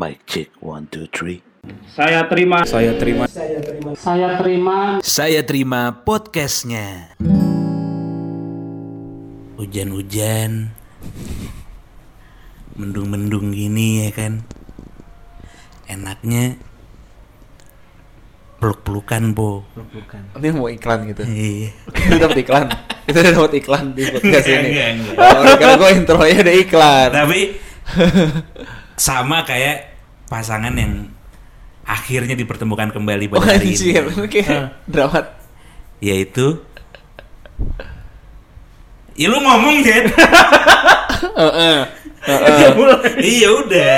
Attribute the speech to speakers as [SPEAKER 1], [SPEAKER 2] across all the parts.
[SPEAKER 1] Mic check one two three.
[SPEAKER 2] Saya terima.
[SPEAKER 3] Saya terima.
[SPEAKER 2] Saya terima.
[SPEAKER 3] Saya terima podcastnya. Hujan-hujan, mendung-mendung gini ya kan. Enaknya peluk-pelukan po.
[SPEAKER 4] Ini mau iklan gitu.
[SPEAKER 3] Iya.
[SPEAKER 4] Kita dapat iklan. Kita udah dapat iklan di podcast ini.
[SPEAKER 3] enggak, enggak.
[SPEAKER 4] Kalau gue intronya ada iklan.
[SPEAKER 3] Tapi sama kayak pasangan yang akhirnya dipertemukan kembali
[SPEAKER 4] Oh
[SPEAKER 3] pada hari
[SPEAKER 4] anjir,
[SPEAKER 3] ini.
[SPEAKER 4] ini kayak drawat.
[SPEAKER 3] Yaitu Ya lu ngomong Jet
[SPEAKER 4] Heeh.
[SPEAKER 3] Iya udah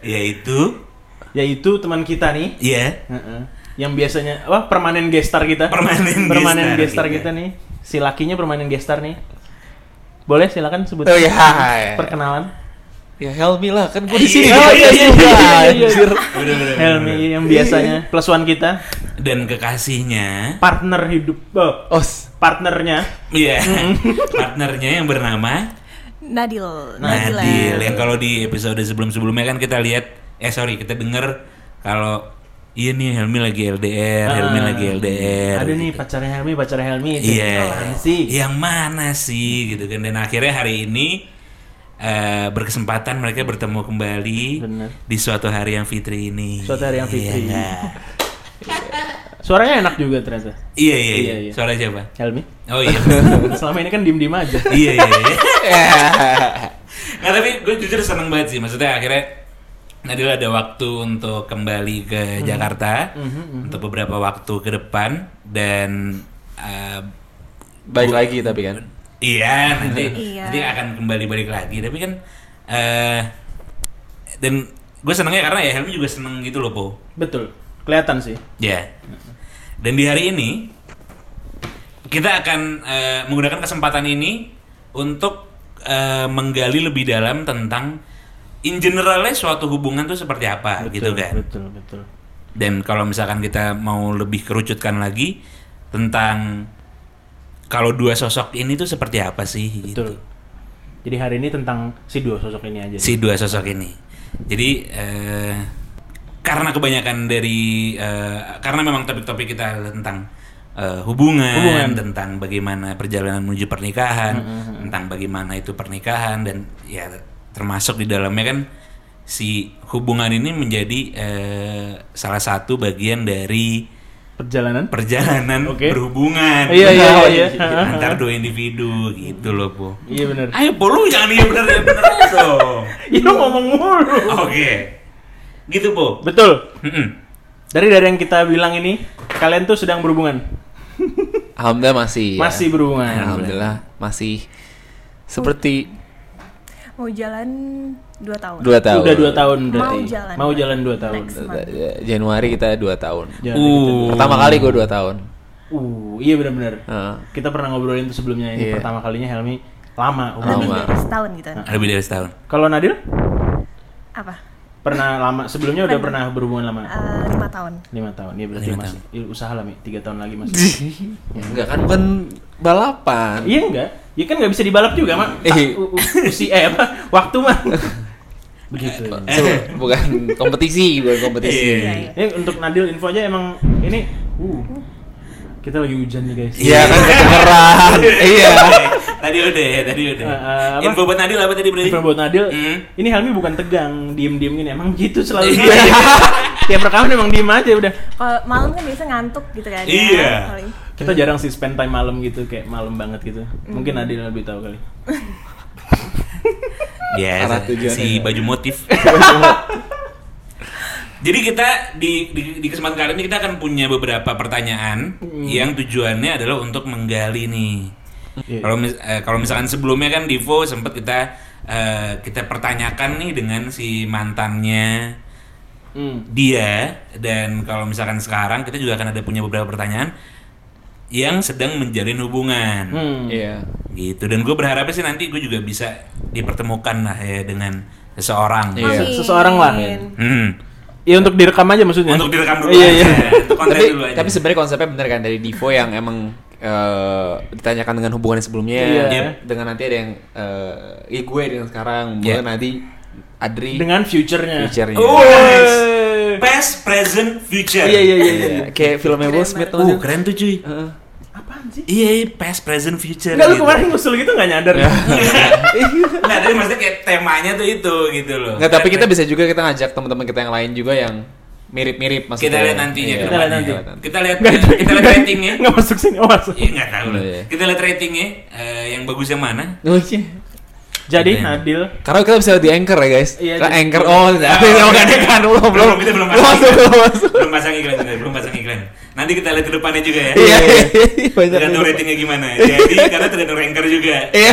[SPEAKER 3] Yaitu
[SPEAKER 5] yaitu teman kita nih
[SPEAKER 3] Iya
[SPEAKER 5] Heeh. yang biasanya apa permanen gestar kita
[SPEAKER 3] Permanen
[SPEAKER 5] permanen
[SPEAKER 3] gestar
[SPEAKER 5] gestar
[SPEAKER 3] kita.
[SPEAKER 5] kita nih si lakinya permanen gestar nih boleh silakan sebut
[SPEAKER 4] Oh ya.
[SPEAKER 5] perkenalan
[SPEAKER 4] Ya Helmi lah, kan gue di sini.
[SPEAKER 3] Iya,
[SPEAKER 4] Oh,
[SPEAKER 3] iya, iya,
[SPEAKER 5] iya, iya.
[SPEAKER 4] anjir.
[SPEAKER 5] Helmi yang biasanya plus one kita
[SPEAKER 3] Dan kekasihnya
[SPEAKER 5] partner hidup oh,
[SPEAKER 4] Os.
[SPEAKER 5] partnernya
[SPEAKER 3] Iya Partnernya yang bernama
[SPEAKER 6] Nadil.
[SPEAKER 3] Nadil Yang kalau di episode sebelum-sebelumnya kan kita lihat Eh sorry kita denger Kalau Iya nih Helmi lagi LDR Helmi
[SPEAKER 5] Ah.
[SPEAKER 3] lagi LDR
[SPEAKER 5] ada nih
[SPEAKER 3] gitu.
[SPEAKER 5] pacarnya Helmi pacarnya Helmi itu
[SPEAKER 3] Iya.
[SPEAKER 5] sih
[SPEAKER 3] Yang mana sih gitu kan dan akhirnya hari ini eh, berkesempatan mereka bertemu kembali
[SPEAKER 5] Bener.
[SPEAKER 3] di suatu hari yang fitri ini.
[SPEAKER 5] Suatu hari yang fitri.
[SPEAKER 3] Iya, nggak?
[SPEAKER 5] suaranya enak juga ternyata
[SPEAKER 3] iya, iya, iya.
[SPEAKER 5] Iya, iya.
[SPEAKER 3] Suara siapa?
[SPEAKER 5] Helmi
[SPEAKER 3] Oh iya.
[SPEAKER 5] selama ini kan diem diem aja
[SPEAKER 3] iya, iya, iya. Nggak, tapi gue jujur seneng banget sih. Maksudnya akhirnya Nadil ada waktu untuk kembali ke
[SPEAKER 5] Mhm.
[SPEAKER 3] Jakarta untuk beberapa waktu ke depan dan eh,
[SPEAKER 4] Baik lagi tapi kan.
[SPEAKER 3] Iya, nanti
[SPEAKER 6] Iya.
[SPEAKER 3] nanti akan kembali balik lagi. Tapi kan eh dan gue senengnya karena ya Helmi juga seneng gitu loh, Po.
[SPEAKER 5] betul kelihatan sih
[SPEAKER 3] Ya. Dan di hari ini kita akan eh, menggunakan kesempatan ini untuk eh, menggali lebih dalam tentang in generalnya suatu hubungan tuh seperti apa gitu
[SPEAKER 5] betul
[SPEAKER 3] kan.
[SPEAKER 5] betul betul
[SPEAKER 3] Dan kalau misalkan kita mau lebih kerucutkan lagi tentang kalau dua sosok ini tuh seperti apa sih gitu.
[SPEAKER 5] betul jadi hari ini tentang si dua sosok ini aja
[SPEAKER 3] si dua sosok ini. Jadi eh, karena kebanyakan dari eh, karena memang topik-topik kita tentang eh, hubungan,
[SPEAKER 5] Hubungan.
[SPEAKER 3] tentang bagaimana perjalanan menuju pernikahan, tentang bagaimana itu pernikahan dan ya termasuk di dalamnya kan si hubungan ini menjadi eh, salah satu bagian dari
[SPEAKER 5] perjalanan
[SPEAKER 3] perjalanan
[SPEAKER 5] Oke.
[SPEAKER 3] berhubungan
[SPEAKER 5] Iya, iya, iya, iya.
[SPEAKER 3] antar dua individu gitu loh po.
[SPEAKER 5] iya benar
[SPEAKER 3] Ayo po lu jangan iya bener ya bener aja dong.
[SPEAKER 5] Iya lu ngomong mulu.
[SPEAKER 3] Oke. Gitu, Po.
[SPEAKER 5] Betul.
[SPEAKER 3] Mm-mm.
[SPEAKER 5] Dari dari yang kita bilang ini, kalian tuh sedang berhubungan.
[SPEAKER 4] Alhamdulillah masih. ya.
[SPEAKER 5] Masih berhubungan.
[SPEAKER 4] Alhamdulillah masih seperti
[SPEAKER 6] Mau jalan 2 tahun.
[SPEAKER 4] dua tahun.
[SPEAKER 5] Udah dua tahun berarti.
[SPEAKER 6] Mau jalan.
[SPEAKER 5] Mau jalan dua tahun.
[SPEAKER 6] Month.
[SPEAKER 4] Januari kita dua tahun.
[SPEAKER 3] Uh.
[SPEAKER 4] Pertama kali gue dua tahun.
[SPEAKER 5] Uh, iya benar-benar.
[SPEAKER 4] Heeh.
[SPEAKER 5] Kita pernah ngobrolin itu sebelumnya ini
[SPEAKER 4] Iya.
[SPEAKER 5] pertama kalinya Helmi lama
[SPEAKER 6] Lebih.
[SPEAKER 4] Lama.
[SPEAKER 6] dari setahun gitu.
[SPEAKER 3] Lebih dari setahun.
[SPEAKER 5] Kalau Nadil
[SPEAKER 6] Apa?
[SPEAKER 5] pernah lama sebelumnya udah pernah berhubungan lama.
[SPEAKER 6] Eh, lima tahun.
[SPEAKER 5] Lima tahun. Iya berarti
[SPEAKER 3] Lima
[SPEAKER 5] masih iya, usaha lah Mi. Tiga tahun lagi masih.
[SPEAKER 4] Enggak kan bukan balapan.
[SPEAKER 5] iya enggak? Ya kan nggak bisa dibalap juga mak.
[SPEAKER 4] Eh.
[SPEAKER 5] Usi eh apa? Waktu mah. Begitu. ya.
[SPEAKER 4] So, bukan kompetisi, bukan kompetisi.
[SPEAKER 3] Iya.
[SPEAKER 6] Iya, iya.
[SPEAKER 5] Ini untuk Nadil info aja emang ini uh kita lagi hujan nih guys.
[SPEAKER 4] Iya kan kedengeran. iya.
[SPEAKER 3] tadi udah ya, tadi udah.
[SPEAKER 5] Eh, eh?
[SPEAKER 3] Info buat Nadil apa tadi berarti?
[SPEAKER 5] Info buat Nadil,
[SPEAKER 3] Hmm.
[SPEAKER 5] ini Helmi bukan tegang, diem-diem gini. Emang gitu selalu.
[SPEAKER 3] Iya.
[SPEAKER 5] Tiap rekaman emang diem aja udah.
[SPEAKER 6] Kalau malam kan biasa ngantuk gitu kan.
[SPEAKER 3] Iya.
[SPEAKER 6] Ya.
[SPEAKER 5] Kita jarang sih spend time malam gitu, kayak malam banget gitu. Mungkin Nadil lebih tahu kali.
[SPEAKER 3] Ya,
[SPEAKER 4] tujuannya.
[SPEAKER 3] si baju motif. Jadi kita di, di, di kesempatan kali ini kita akan punya beberapa pertanyaan yang tujuannya adalah untuk menggali nih.
[SPEAKER 5] Iya.
[SPEAKER 3] Kalau mis- eh, kalau misalkan sebelumnya kan Divo sempat kita eh, kita pertanyakan nih dengan si mantannya
[SPEAKER 5] Hmm.
[SPEAKER 3] dia dan kalau misalkan sekarang kita juga akan ada punya beberapa pertanyaan yang sedang menjalin hubungan
[SPEAKER 5] Hmm.
[SPEAKER 4] Iya.
[SPEAKER 3] gitu dan gue berharapnya sih nanti gue juga bisa dipertemukan lah ya dengan seseorang
[SPEAKER 4] Iya.
[SPEAKER 5] Se- Seseorang lah.
[SPEAKER 3] Hmm.
[SPEAKER 5] Ya untuk direkam aja maksudnya.
[SPEAKER 3] untuk direkam dulu
[SPEAKER 5] Iya,
[SPEAKER 3] aja
[SPEAKER 5] iya.
[SPEAKER 3] untuk konten
[SPEAKER 4] tapi
[SPEAKER 3] dulu aja
[SPEAKER 4] tapi sebenarnya konsepnya bener kan dari Divo yang emang eh, ditanyakan dengan hubungan sebelumnya
[SPEAKER 5] Iya.
[SPEAKER 3] Yep.
[SPEAKER 4] dengan nanti ada yang eh ya gue dengan sekarang
[SPEAKER 3] Iya.
[SPEAKER 4] mungkin nanti Adri
[SPEAKER 5] Dengan future-nya.
[SPEAKER 4] future-nya.
[SPEAKER 3] Oh, nice. Past, present, future.
[SPEAKER 5] Iya iya iya iya.
[SPEAKER 4] Iya, kayak filmnya Will Smith tuh.
[SPEAKER 3] Uh, keren tuh cuy.
[SPEAKER 4] Heeh.
[SPEAKER 5] Apaan sih?
[SPEAKER 3] Iya, iya, past, present, future.
[SPEAKER 5] Enggak lu
[SPEAKER 3] gitu.
[SPEAKER 5] kemarin ngusul gitu nggak nyadar.
[SPEAKER 3] Nggak, tapi maksudnya kayak temanya tuh itu gitu loh.
[SPEAKER 4] Nggak, tapi kita bisa juga kita ngajak teman-teman kita yang lain juga yang mirip-mirip maksudnya.
[SPEAKER 3] Kita lihat nantinya
[SPEAKER 4] Iya.
[SPEAKER 5] Kita lihat nanti.
[SPEAKER 3] Kita lihat kita lihat ratingnya.
[SPEAKER 5] Nggak masuk sini, oh masuk.
[SPEAKER 3] Iya nggak tahu lah.
[SPEAKER 4] Iya.
[SPEAKER 3] Kita lihat ratingnya eh, yang bagus yang mana.
[SPEAKER 4] Oh, iya.
[SPEAKER 5] Jadi
[SPEAKER 3] Keren.
[SPEAKER 5] Nadil
[SPEAKER 4] Karena kita bisa di anchor ya guys.
[SPEAKER 5] Iya,
[SPEAKER 4] Karena anchor oh, tapi yang bukan kan belum belum.
[SPEAKER 3] Belum, kita belum
[SPEAKER 4] Belum
[SPEAKER 3] pasang
[SPEAKER 4] masuk,
[SPEAKER 3] iklan.
[SPEAKER 4] belum masuk.
[SPEAKER 3] Belum pasang iklan, kita belum pasang iklan. Nanti kita lihat ke depannya juga ya.
[SPEAKER 4] Iya.
[SPEAKER 3] Tergantung ratingnya gimana. Jadi karena tergantung ranker juga.
[SPEAKER 4] Iya.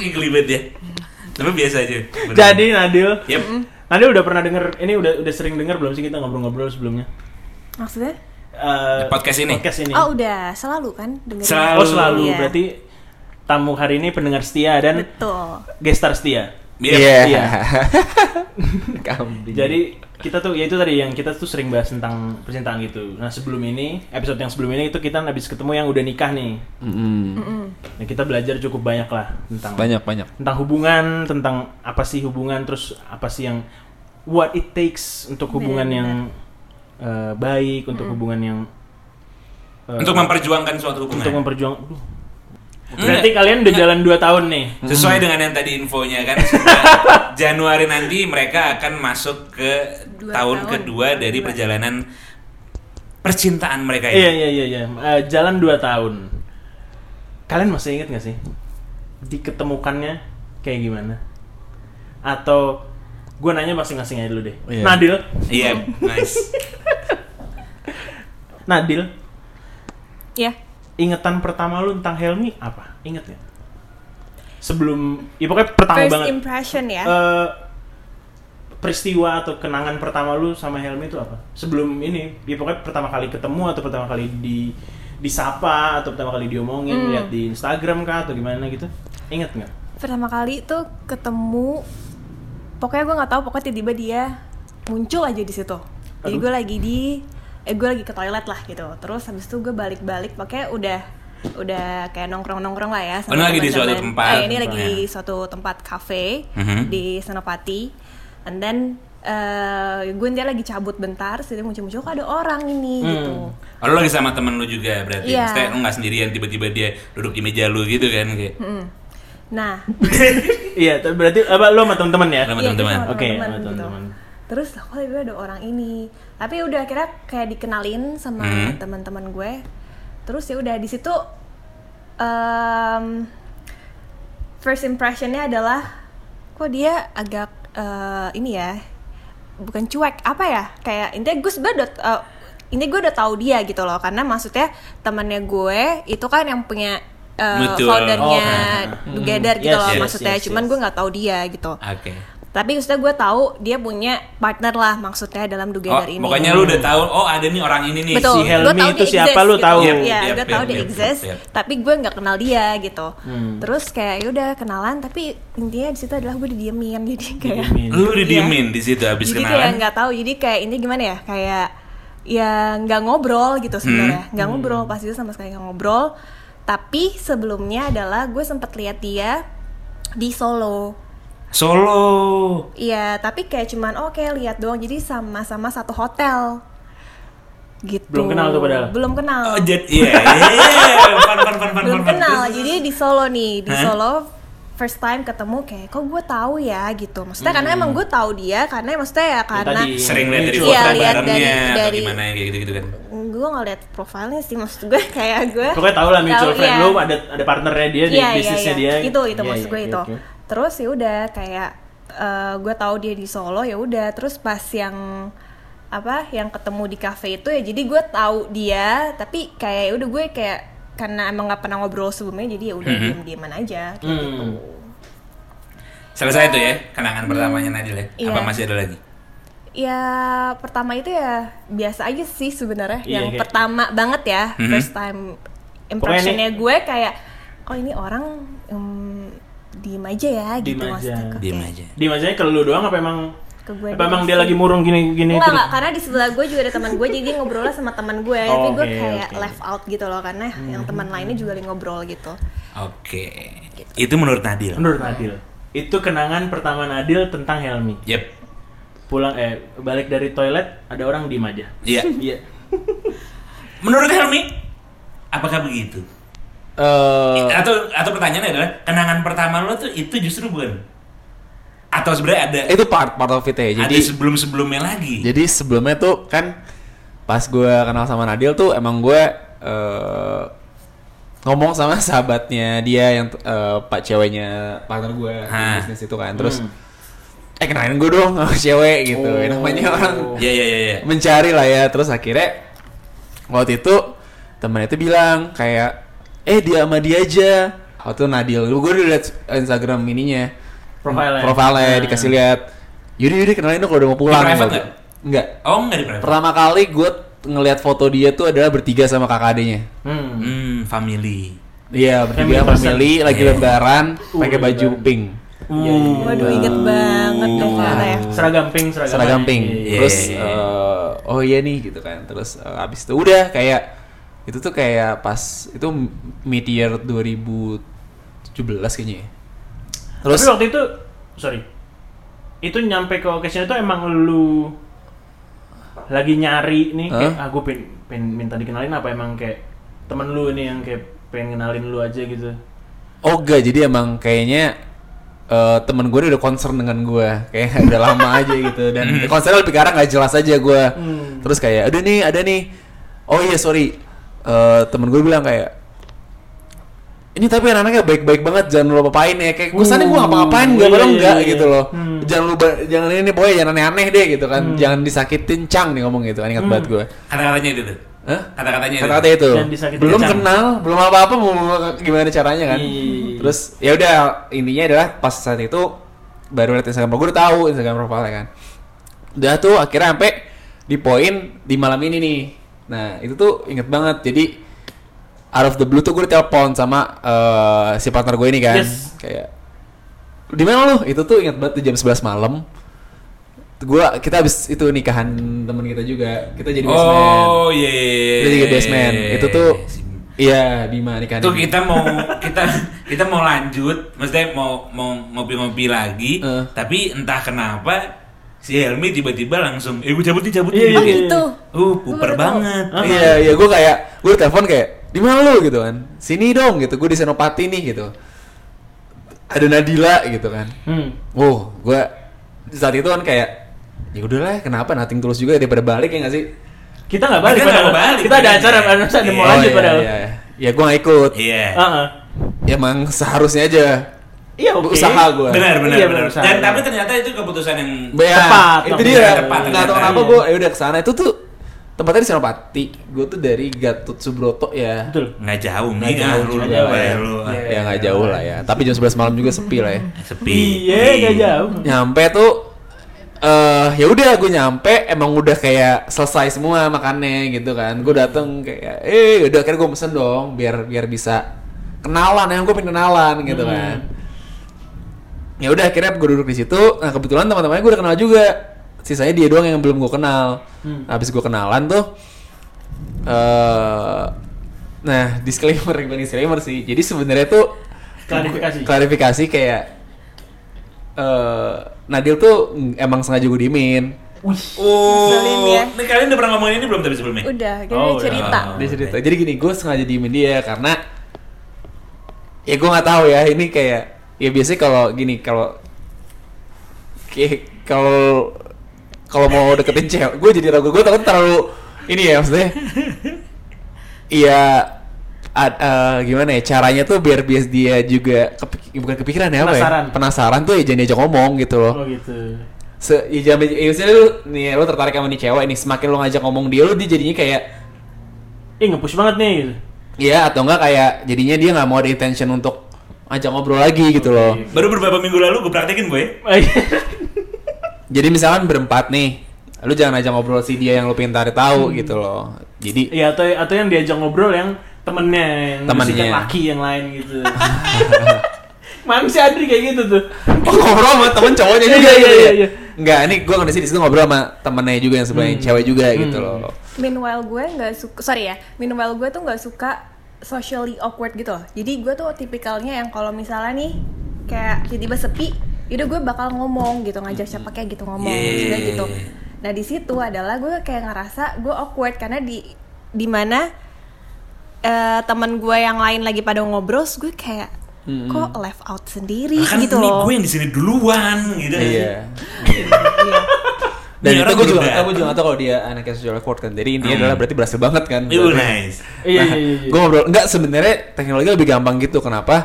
[SPEAKER 3] Ini kelibet ya. Tapi biasa aja. Bener.
[SPEAKER 5] Jadi Nadil
[SPEAKER 3] Yep.
[SPEAKER 5] Nadil udah pernah denger ini udah udah sering denger belum sih kita ngobrol-ngobrol sebelumnya?
[SPEAKER 6] Maksudnya?
[SPEAKER 5] Eh,
[SPEAKER 3] Podcast ini?
[SPEAKER 5] Podcast ini.
[SPEAKER 6] Oh udah selalu kan dengerin.
[SPEAKER 3] Selalu.
[SPEAKER 5] Oh, selalu.
[SPEAKER 6] Iya.
[SPEAKER 5] Berarti tamu hari ini pendengar setia dan
[SPEAKER 6] Betul.
[SPEAKER 5] gestar setia.
[SPEAKER 3] Iya.
[SPEAKER 4] Iya.
[SPEAKER 5] Iya.
[SPEAKER 4] Kambing.
[SPEAKER 5] Jadi kita tuh ya itu tadi yang kita tuh sering bahas tentang percintaan gitu. Nah sebelum ini episode yang sebelum ini itu kita habis ketemu yang udah nikah nih.
[SPEAKER 4] Mm-mm.
[SPEAKER 5] Nah kita belajar cukup banyak lah tentang
[SPEAKER 4] banyak banyak.
[SPEAKER 5] tentang hubungan, tentang apa sih hubungan, terus apa sih yang what it takes untuk hubungan
[SPEAKER 6] Benar,
[SPEAKER 5] yang eh, baik, untuk hubungan yang eh,
[SPEAKER 3] Untuk memperjuangkan suatu hubungan.
[SPEAKER 5] untuk memperjuang.
[SPEAKER 3] Enggak.
[SPEAKER 5] Berarti kalian udah jalan 2 tahun nih.
[SPEAKER 3] Sesuai dengan yang tadi infonya kan Januari nanti mereka akan masuk ke
[SPEAKER 6] Dua
[SPEAKER 3] tahun,
[SPEAKER 6] tahun.
[SPEAKER 3] kedua dari perjalanan percintaan mereka
[SPEAKER 5] Iya
[SPEAKER 3] ini.
[SPEAKER 5] iya iya iya. Eh, jalan 2 tahun. Kalian masih inget gak sih diketemukannya kayak gimana? Atau gue nanya masing-masing aja dulu deh.
[SPEAKER 4] Iya.
[SPEAKER 5] Nadil,
[SPEAKER 3] Iya, nice.
[SPEAKER 5] Nadil,
[SPEAKER 6] Ya.
[SPEAKER 5] Ingetan pertama lu tentang Helmi apa? Ingat gak? Sebelum, ya pokoknya pertama
[SPEAKER 6] First
[SPEAKER 5] banget.
[SPEAKER 6] impression ya.
[SPEAKER 5] Eh, peristiwa atau kenangan pertama lu sama Helmi itu apa? Sebelum ini, ya pokoknya pertama kali ketemu atau pertama kali di disapa atau pertama kali diomongin
[SPEAKER 6] Hmm.
[SPEAKER 5] lihat di Instagram kah atau gimana gitu? Ingat nggak?
[SPEAKER 6] Pertama kali tuh ketemu pokoknya gue nggak tahu pokoknya tiba-tiba dia muncul aja di situ. Jadi gue lagi di eh gue lagi ke toilet lah gitu. Terus habis itu gue balik-balik pakai udah udah kayak nongkrong-nongkrong lah ya
[SPEAKER 3] Oh, ini lagi di suatu tempat.
[SPEAKER 6] Eh, ini lagi
[SPEAKER 3] Ya.
[SPEAKER 6] di suatu tempat cafe
[SPEAKER 3] Mhm.
[SPEAKER 6] di Senopati. And then eh gue dia lagi cabut bentar, sih muncul-muncul kok ada orang ini
[SPEAKER 5] Hmm.
[SPEAKER 6] gitu.
[SPEAKER 3] Oh, lu lagi sama temen lu juga berarti.
[SPEAKER 6] Iya.
[SPEAKER 3] Maksudnya lu nggak sendirian tiba-tiba dia duduk di meja lu gitu kan kayak.
[SPEAKER 6] Nah,
[SPEAKER 5] Iya, tapi berarti apa lu sama teman-teman ya?
[SPEAKER 3] Sama
[SPEAKER 6] Iya,
[SPEAKER 3] teman-teman.
[SPEAKER 6] sama
[SPEAKER 5] Oke, sama
[SPEAKER 6] gitu.
[SPEAKER 5] teman-teman.
[SPEAKER 6] Terus aku tiba ada orang ini. Tapi udah akhirnya kayak dikenalin sama
[SPEAKER 3] Hmm.
[SPEAKER 6] teman-teman gue. Terus ya udah di situ em, first impressionnya adalah kok dia agak eh, ini ya bukan cuek apa ya kayak intinya gue sebenarnya udah eh, ini gue udah tahu dia gitu loh karena maksudnya temannya gue itu kan yang punya eh,
[SPEAKER 3] Betul.
[SPEAKER 6] foundernya
[SPEAKER 5] Oh,
[SPEAKER 6] Together
[SPEAKER 5] Hmm.
[SPEAKER 6] gitu
[SPEAKER 5] Yes,
[SPEAKER 6] loh
[SPEAKER 5] yes,
[SPEAKER 6] maksudnya
[SPEAKER 5] yes,
[SPEAKER 6] cuman
[SPEAKER 5] yes.
[SPEAKER 6] gue nggak tahu dia gitu
[SPEAKER 3] Oke.
[SPEAKER 6] Tapi maksudnya gue tahu dia punya partner lah maksudnya dalam
[SPEAKER 3] Oh,
[SPEAKER 6] Together ini.
[SPEAKER 3] pokoknya lu udah tahu oh ada nih orang ini nih.
[SPEAKER 6] Betul.
[SPEAKER 5] si Helmi itu
[SPEAKER 6] dia
[SPEAKER 5] siapa,
[SPEAKER 6] exist
[SPEAKER 5] lu
[SPEAKER 6] gitu.
[SPEAKER 5] tahu.
[SPEAKER 6] Iya,
[SPEAKER 3] Yap,
[SPEAKER 6] gue
[SPEAKER 3] yap,
[SPEAKER 6] tahu dia exist,
[SPEAKER 3] yap.
[SPEAKER 6] tapi gue nggak kenal dia gitu.
[SPEAKER 5] Hmm.
[SPEAKER 6] Terus kayak ya udah kenalan, tapi intinya di situ adalah gue didiemin jadi kayak.
[SPEAKER 5] Didiemin.
[SPEAKER 3] Lu didiemin di situ habis
[SPEAKER 6] Jadi kayak
[SPEAKER 3] kenalan.
[SPEAKER 6] nggak tahu, jadi kayak ini gimana ya, kayak ya nggak ngobrol gitu sebenarnya,
[SPEAKER 3] Hmm.
[SPEAKER 6] nggak ngobrol pas itu sama sekali nggak ngobrol. Tapi sebelumnya adalah gue sempet lihat dia di Solo.
[SPEAKER 3] Solo.
[SPEAKER 6] Iya, tapi kayak cuman oh kayak lihat doang. Jadi sama-sama satu hotel. Gitu.
[SPEAKER 5] Belum kenal tuh padahal?
[SPEAKER 6] Belum kenal.
[SPEAKER 3] Oh, jadi iya, iya,
[SPEAKER 6] Belum kenal. Jadi di Solo nih, di
[SPEAKER 3] Hah?
[SPEAKER 6] Solo first time ketemu kayak kok gue tahu ya gitu. Maksudnya karena emang gue tahu dia karena maksudnya ya karena
[SPEAKER 5] tadi.
[SPEAKER 3] sering lihat dari foto
[SPEAKER 6] Iya, lihat dari-
[SPEAKER 3] atau
[SPEAKER 6] dari-
[SPEAKER 3] gimana kayak gitu-gitu kan.
[SPEAKER 6] gue ngeliat profilnya sih maksud gue kayak gue
[SPEAKER 5] Pokoknya tahu lah mutual
[SPEAKER 6] Tahu,
[SPEAKER 5] friend
[SPEAKER 6] iya.
[SPEAKER 5] lu ada ada partnernya dia di
[SPEAKER 6] Iya, iya,
[SPEAKER 5] bisnisnya
[SPEAKER 6] iya.
[SPEAKER 5] dia.
[SPEAKER 6] Itu itu
[SPEAKER 5] Iya,
[SPEAKER 6] maksud
[SPEAKER 5] iya,
[SPEAKER 6] gue
[SPEAKER 5] oke,
[SPEAKER 6] itu.
[SPEAKER 5] oke.
[SPEAKER 6] Terus ya udah kayak eh, gue tahu dia di Solo ya udah. Terus pas yang apa yang ketemu di cafe itu ya jadi gue tahu dia tapi kayak ya udah gue kayak karena emang nggak pernah ngobrol sebelumnya jadi ya udah
[SPEAKER 3] Mhm.
[SPEAKER 6] diem dieman aja kayak
[SPEAKER 5] Hmm.
[SPEAKER 6] gitu.
[SPEAKER 3] Selesai tuh ya kenangan pertamanya Nadil ya.
[SPEAKER 6] Iya.
[SPEAKER 3] Apa masih ada lagi?
[SPEAKER 6] Ya pertama itu ya biasa aja sih sebenarnya.
[SPEAKER 5] Iya,
[SPEAKER 6] yang
[SPEAKER 5] kayak-
[SPEAKER 6] pertama banget ya
[SPEAKER 3] Mhm.
[SPEAKER 6] first time impressionnya gue kayak oh ini orang em, diem aja ya
[SPEAKER 5] Diem
[SPEAKER 6] gitu
[SPEAKER 5] aja.
[SPEAKER 6] maksudnya
[SPEAKER 3] Diam
[SPEAKER 6] kayak
[SPEAKER 3] aja.
[SPEAKER 5] Di masanya ke lu doang apa emang
[SPEAKER 6] ke gue
[SPEAKER 5] apa emang dia lagi murung gini gini
[SPEAKER 6] Enggak,
[SPEAKER 5] terus?
[SPEAKER 6] enggak, karena di sebelah gue juga ada teman gue jadi dia ngobrolnya sama teman gue tapi
[SPEAKER 5] Oh,
[SPEAKER 6] gue
[SPEAKER 5] oke,
[SPEAKER 6] kayak.
[SPEAKER 5] Hmm.
[SPEAKER 6] left out gitu loh karena yang teman lainnya juga lagi ngobrol gitu
[SPEAKER 3] Oke. Itu menurut Nadil.
[SPEAKER 5] Menurut Nadil. Itu kenangan pertama Nadil tentang Helmi.
[SPEAKER 3] Yep.
[SPEAKER 5] Pulang eh balik dari toilet ada orang diem aja.
[SPEAKER 3] Iya.
[SPEAKER 5] Iya.
[SPEAKER 3] Menurut Helmi, apakah begitu?
[SPEAKER 4] Eh,
[SPEAKER 3] Atau atau pertanyaannya adalah kenangan pertama lo tuh itu justru bukan? Atau sebenarnya ada
[SPEAKER 4] itu part part of it ya.
[SPEAKER 3] ada
[SPEAKER 4] Jadi
[SPEAKER 3] sebelum sebelumnya lagi?
[SPEAKER 4] Jadi sebelumnya tuh kan pas gue kenal sama Nadil tuh emang gue eh, ngomong sama sahabatnya dia yang eh, pak ceweknya partner gue bisnis itu kan terus eh kenalin gue dong sama cewek gitu
[SPEAKER 5] Oh.
[SPEAKER 4] namanya orang
[SPEAKER 3] Iya iya iya. iya.
[SPEAKER 4] mencari lah ya terus akhirnya waktu itu temen itu bilang kayak eh dia sama dia aja waktu Nadil gue udah liat Instagram ininya
[SPEAKER 5] Profile-nya.
[SPEAKER 4] profile
[SPEAKER 5] Nah.
[SPEAKER 4] dikasih lihat yaudah yaudah kenalin dong kalau udah mau pulang
[SPEAKER 3] private
[SPEAKER 4] Gitu.
[SPEAKER 3] nggak?
[SPEAKER 4] enggak
[SPEAKER 3] Oh enggak di private.
[SPEAKER 4] pertama kali gue ngelihat foto dia tuh adalah bertiga sama kakak adenya
[SPEAKER 5] Hmm.
[SPEAKER 3] Hmm, family.
[SPEAKER 4] iya bertiga
[SPEAKER 5] Family
[SPEAKER 4] family lagi
[SPEAKER 3] Iya.
[SPEAKER 4] lebaran
[SPEAKER 5] Uh,
[SPEAKER 4] pakai baju
[SPEAKER 5] lebaran.
[SPEAKER 4] pink
[SPEAKER 5] Uh.
[SPEAKER 6] Waduh inget banget deh karena ya.
[SPEAKER 5] Seragam pink, seragam,
[SPEAKER 4] seragam pink
[SPEAKER 5] Iya.
[SPEAKER 4] terus
[SPEAKER 3] Iya.
[SPEAKER 4] eh, oh iya nih gitu kan terus eh, abis itu udah kayak itu tuh kayak pas itu mid year 2017 kayaknya ya. terus
[SPEAKER 5] Tapi waktu itu, sorry, itu nyampe ke occasion itu emang lu lagi nyari nih kayak
[SPEAKER 4] Hah?
[SPEAKER 5] ah gue pengen, pengen minta dikenalin apa emang kayak temen lu ini yang kayak pengen kenalin lu aja gitu.
[SPEAKER 4] oh enggak jadi emang kayaknya eh, temen gue udah concern dengan gue kayak udah lama aja gitu dan concernnya lebih ke arah nggak jelas aja gue
[SPEAKER 5] Hmm.
[SPEAKER 4] terus kayak ada nih ada nih oh iya sorry Eh, temen gue bilang kayak ini tapi anak-anaknya baik-baik banget jangan lu apain ya kayak kesannya gue
[SPEAKER 5] Uh,
[SPEAKER 4] ngapa-ngapain
[SPEAKER 5] iya,
[SPEAKER 4] gak padahal
[SPEAKER 5] iya,
[SPEAKER 4] enggak
[SPEAKER 5] iya.
[SPEAKER 4] gitu loh
[SPEAKER 5] Hmm.
[SPEAKER 4] jangan lu ba- jangan ini pokoknya jangan aneh-aneh deh gitu kan jangan disakitin cang nih ngomong gitu kan ingat
[SPEAKER 5] Hmm.
[SPEAKER 4] banget gue
[SPEAKER 3] Kata-katanya itu tuh.
[SPEAKER 4] Hah?
[SPEAKER 3] Kata-katanya itu.
[SPEAKER 4] kata-kata itu belum
[SPEAKER 5] cang.
[SPEAKER 4] kenal belum apa-apa mau mau gimana caranya kan
[SPEAKER 5] Iya.
[SPEAKER 4] terus ya udah intinya adalah pas saat itu baru lihat Instagram gue udah tahu Instagram profile kan udah tuh akhirnya sampai di poin di malam ini nih nah itu tuh inget banget. Jadi out of the blue tuh gue ditelepon sama eh, si partner gue ini kan.
[SPEAKER 5] Yes.
[SPEAKER 4] kayak di mana lu? Itu tuh inget banget tuh jam 11 malam. Gua kita habis itu nikahan temen kita juga. Kita jadi best man.
[SPEAKER 3] Oh iya. iya, iya.
[SPEAKER 4] kita jadi best man. itu tuh iya Bima nikahan
[SPEAKER 3] Tuh kita mau kita kita mau lanjut, maksudnya mau mau ngopi-ngopi lagi,
[SPEAKER 4] Eh.
[SPEAKER 3] tapi entah kenapa si Helmi tiba-tiba langsung, eh gue cabut nih cabut
[SPEAKER 5] Iya,
[SPEAKER 3] nih.
[SPEAKER 5] iya,
[SPEAKER 6] Oh
[SPEAKER 5] iya.
[SPEAKER 6] gitu.
[SPEAKER 3] Uh, puper banget.
[SPEAKER 4] Iya, iya, gue kayak, gue telepon kayak, di mana lu gitu kan? Sini dong gitu, gue di Senopati nih gitu. Ada Nadila gitu kan.
[SPEAKER 5] Hmm.
[SPEAKER 4] Wow, gue saat itu kan kayak, ya udahlah, kenapa nating terus juga daripada balik ya nggak sih?
[SPEAKER 5] Kita nggak balik,
[SPEAKER 3] Kita
[SPEAKER 5] padahal.
[SPEAKER 3] mau balik,
[SPEAKER 5] kita ada
[SPEAKER 3] kan?
[SPEAKER 5] acara, ada ada mau
[SPEAKER 3] Iya.
[SPEAKER 5] lanjut
[SPEAKER 4] iya,
[SPEAKER 5] padahal.
[SPEAKER 4] Iya, iya. Ya gue gak ikut.
[SPEAKER 3] Iya.
[SPEAKER 5] Ah, ah.
[SPEAKER 4] Ya emang seharusnya aja.
[SPEAKER 5] Iya oke.
[SPEAKER 4] Usaha gue.
[SPEAKER 3] Benar benar
[SPEAKER 5] Iya,
[SPEAKER 3] benar. Dan tapi ternyata itu keputusan yang
[SPEAKER 4] Ya,
[SPEAKER 5] Tepat,
[SPEAKER 4] itu
[SPEAKER 5] tepat.
[SPEAKER 4] dia.
[SPEAKER 3] Tepat,
[SPEAKER 4] Nggak tahu kenapa
[SPEAKER 5] Iya.
[SPEAKER 4] gue, ya udah ke sana itu tuh tempatnya di Senopati. Gue tuh dari Gatot Subroto ya.
[SPEAKER 5] Betul.
[SPEAKER 3] nggak jauh
[SPEAKER 4] Nggak
[SPEAKER 3] nih
[SPEAKER 4] jauh
[SPEAKER 3] lu
[SPEAKER 4] juga
[SPEAKER 3] lu,
[SPEAKER 4] lah ya.
[SPEAKER 3] lu.
[SPEAKER 4] Ya nggak jauh lah ya. Tapi jam 11 malam juga sepi lah ya.
[SPEAKER 3] sepi.
[SPEAKER 5] Iya, nggak jauh.
[SPEAKER 4] nyampe tuh eh ya udah gue nyampe emang udah kayak selesai semua makannya gitu kan gue dateng kayak eh udah akhirnya gue pesen dong biar biar bisa kenalan yang gue pengen kenalan gitu
[SPEAKER 5] Hmm.
[SPEAKER 4] kan ya udah akhirnya gue duduk di situ nah kebetulan teman-temannya gue udah kenal juga sisanya dia doang yang belum gue kenal
[SPEAKER 5] Hmm.
[SPEAKER 4] habis gue kenalan tuh eh nah disclaimer bukan disclaimer sih jadi sebenarnya tuh
[SPEAKER 5] Klarifikasi.
[SPEAKER 4] klarifikasi kayak eh Nadil tuh ng- emang sengaja gue diemin
[SPEAKER 3] Oh,
[SPEAKER 6] Ngeselin ya.
[SPEAKER 3] ini kalian udah pernah ngomongin ini belum tapi sebelumnya?
[SPEAKER 6] Udah, kita
[SPEAKER 5] Oh, udah.
[SPEAKER 6] cerita.
[SPEAKER 3] Oh.
[SPEAKER 4] dia cerita jadi gini gue sengaja diemin dia karena ya gue nggak tahu ya ini kayak ya biasanya kalau gini kalau kalau kalau mau deketin cewek gue jadi ragu gue takut terlalu ini ya maksudnya iya ad- eh, gimana ya caranya tuh biar biar dia juga kepik- bukan kepikiran ya apa
[SPEAKER 5] Penasaran.
[SPEAKER 4] ya penasaran tuh ya jangan diajak ngomong gitu loh
[SPEAKER 5] Oh gitu.
[SPEAKER 4] Se ya jangan ya, misalnya lu nih lu tertarik sama nih cewek nih semakin lu ngajak ngomong dia lu dia jadinya kayak
[SPEAKER 5] Ih nge-push banget nih gitu.
[SPEAKER 4] Iya atau enggak kayak jadinya dia nggak mau ada intention untuk ajak ngobrol lagi gitu loh.
[SPEAKER 3] Baru beberapa minggu lalu gue praktekin boy.
[SPEAKER 4] Jadi misalkan berempat nih, lu jangan ajak ngobrol si dia yang lu pengen tarik tahu gitu loh. Jadi
[SPEAKER 5] Iya atau atau yang diajak ngobrol yang temennya yang
[SPEAKER 4] Temennya.
[SPEAKER 5] laki yang lain gitu. Mana si Adri kayak gitu tuh.
[SPEAKER 4] oh, ngobrol sama temen cowoknya
[SPEAKER 5] Iya,
[SPEAKER 4] juga
[SPEAKER 5] iya,
[SPEAKER 4] gitu
[SPEAKER 5] iya,
[SPEAKER 4] ya.
[SPEAKER 5] iya.
[SPEAKER 4] Enggak, ini gua nggak di situ ngobrol sama temennya juga yang sebelahnya
[SPEAKER 5] Hmm.
[SPEAKER 4] cewek juga gitu
[SPEAKER 5] Hmm.
[SPEAKER 4] loh.
[SPEAKER 6] Meanwhile gue nggak suka, sorry ya, meanwhile gue tuh nggak suka socially awkward gitu loh. Jadi gue tuh tipikalnya yang kalau misalnya nih kayak tiba-tiba sepi yaudah gue bakal ngomong gitu ngajak siapa kayak gitu ngomong
[SPEAKER 3] Yeah.
[SPEAKER 6] Sudah gitu nah di situ adalah gue kayak ngerasa gue awkward karena di di mana eh, teman gue yang lain lagi pada ngobrol gue kayak kok left out sendiri
[SPEAKER 3] kan
[SPEAKER 6] gitu
[SPEAKER 3] ini
[SPEAKER 6] loh
[SPEAKER 3] gue yang di sini duluan gitu
[SPEAKER 4] Iya.
[SPEAKER 6] Iya.
[SPEAKER 4] Dan
[SPEAKER 3] Ini
[SPEAKER 4] itu
[SPEAKER 3] orang
[SPEAKER 4] gue juga
[SPEAKER 3] beda.
[SPEAKER 4] gak tau, gue juga gak tau kalau dia anaknya social awkward kan. Jadi intinya
[SPEAKER 3] Hmm.
[SPEAKER 4] adalah berarti berhasil banget kan.
[SPEAKER 3] Itu
[SPEAKER 4] Berarti.
[SPEAKER 3] nice
[SPEAKER 5] Iya,
[SPEAKER 4] nah,
[SPEAKER 5] iya, iya.
[SPEAKER 4] gue ngobrol enggak sebenarnya teknologi lebih gampang gitu. Kenapa?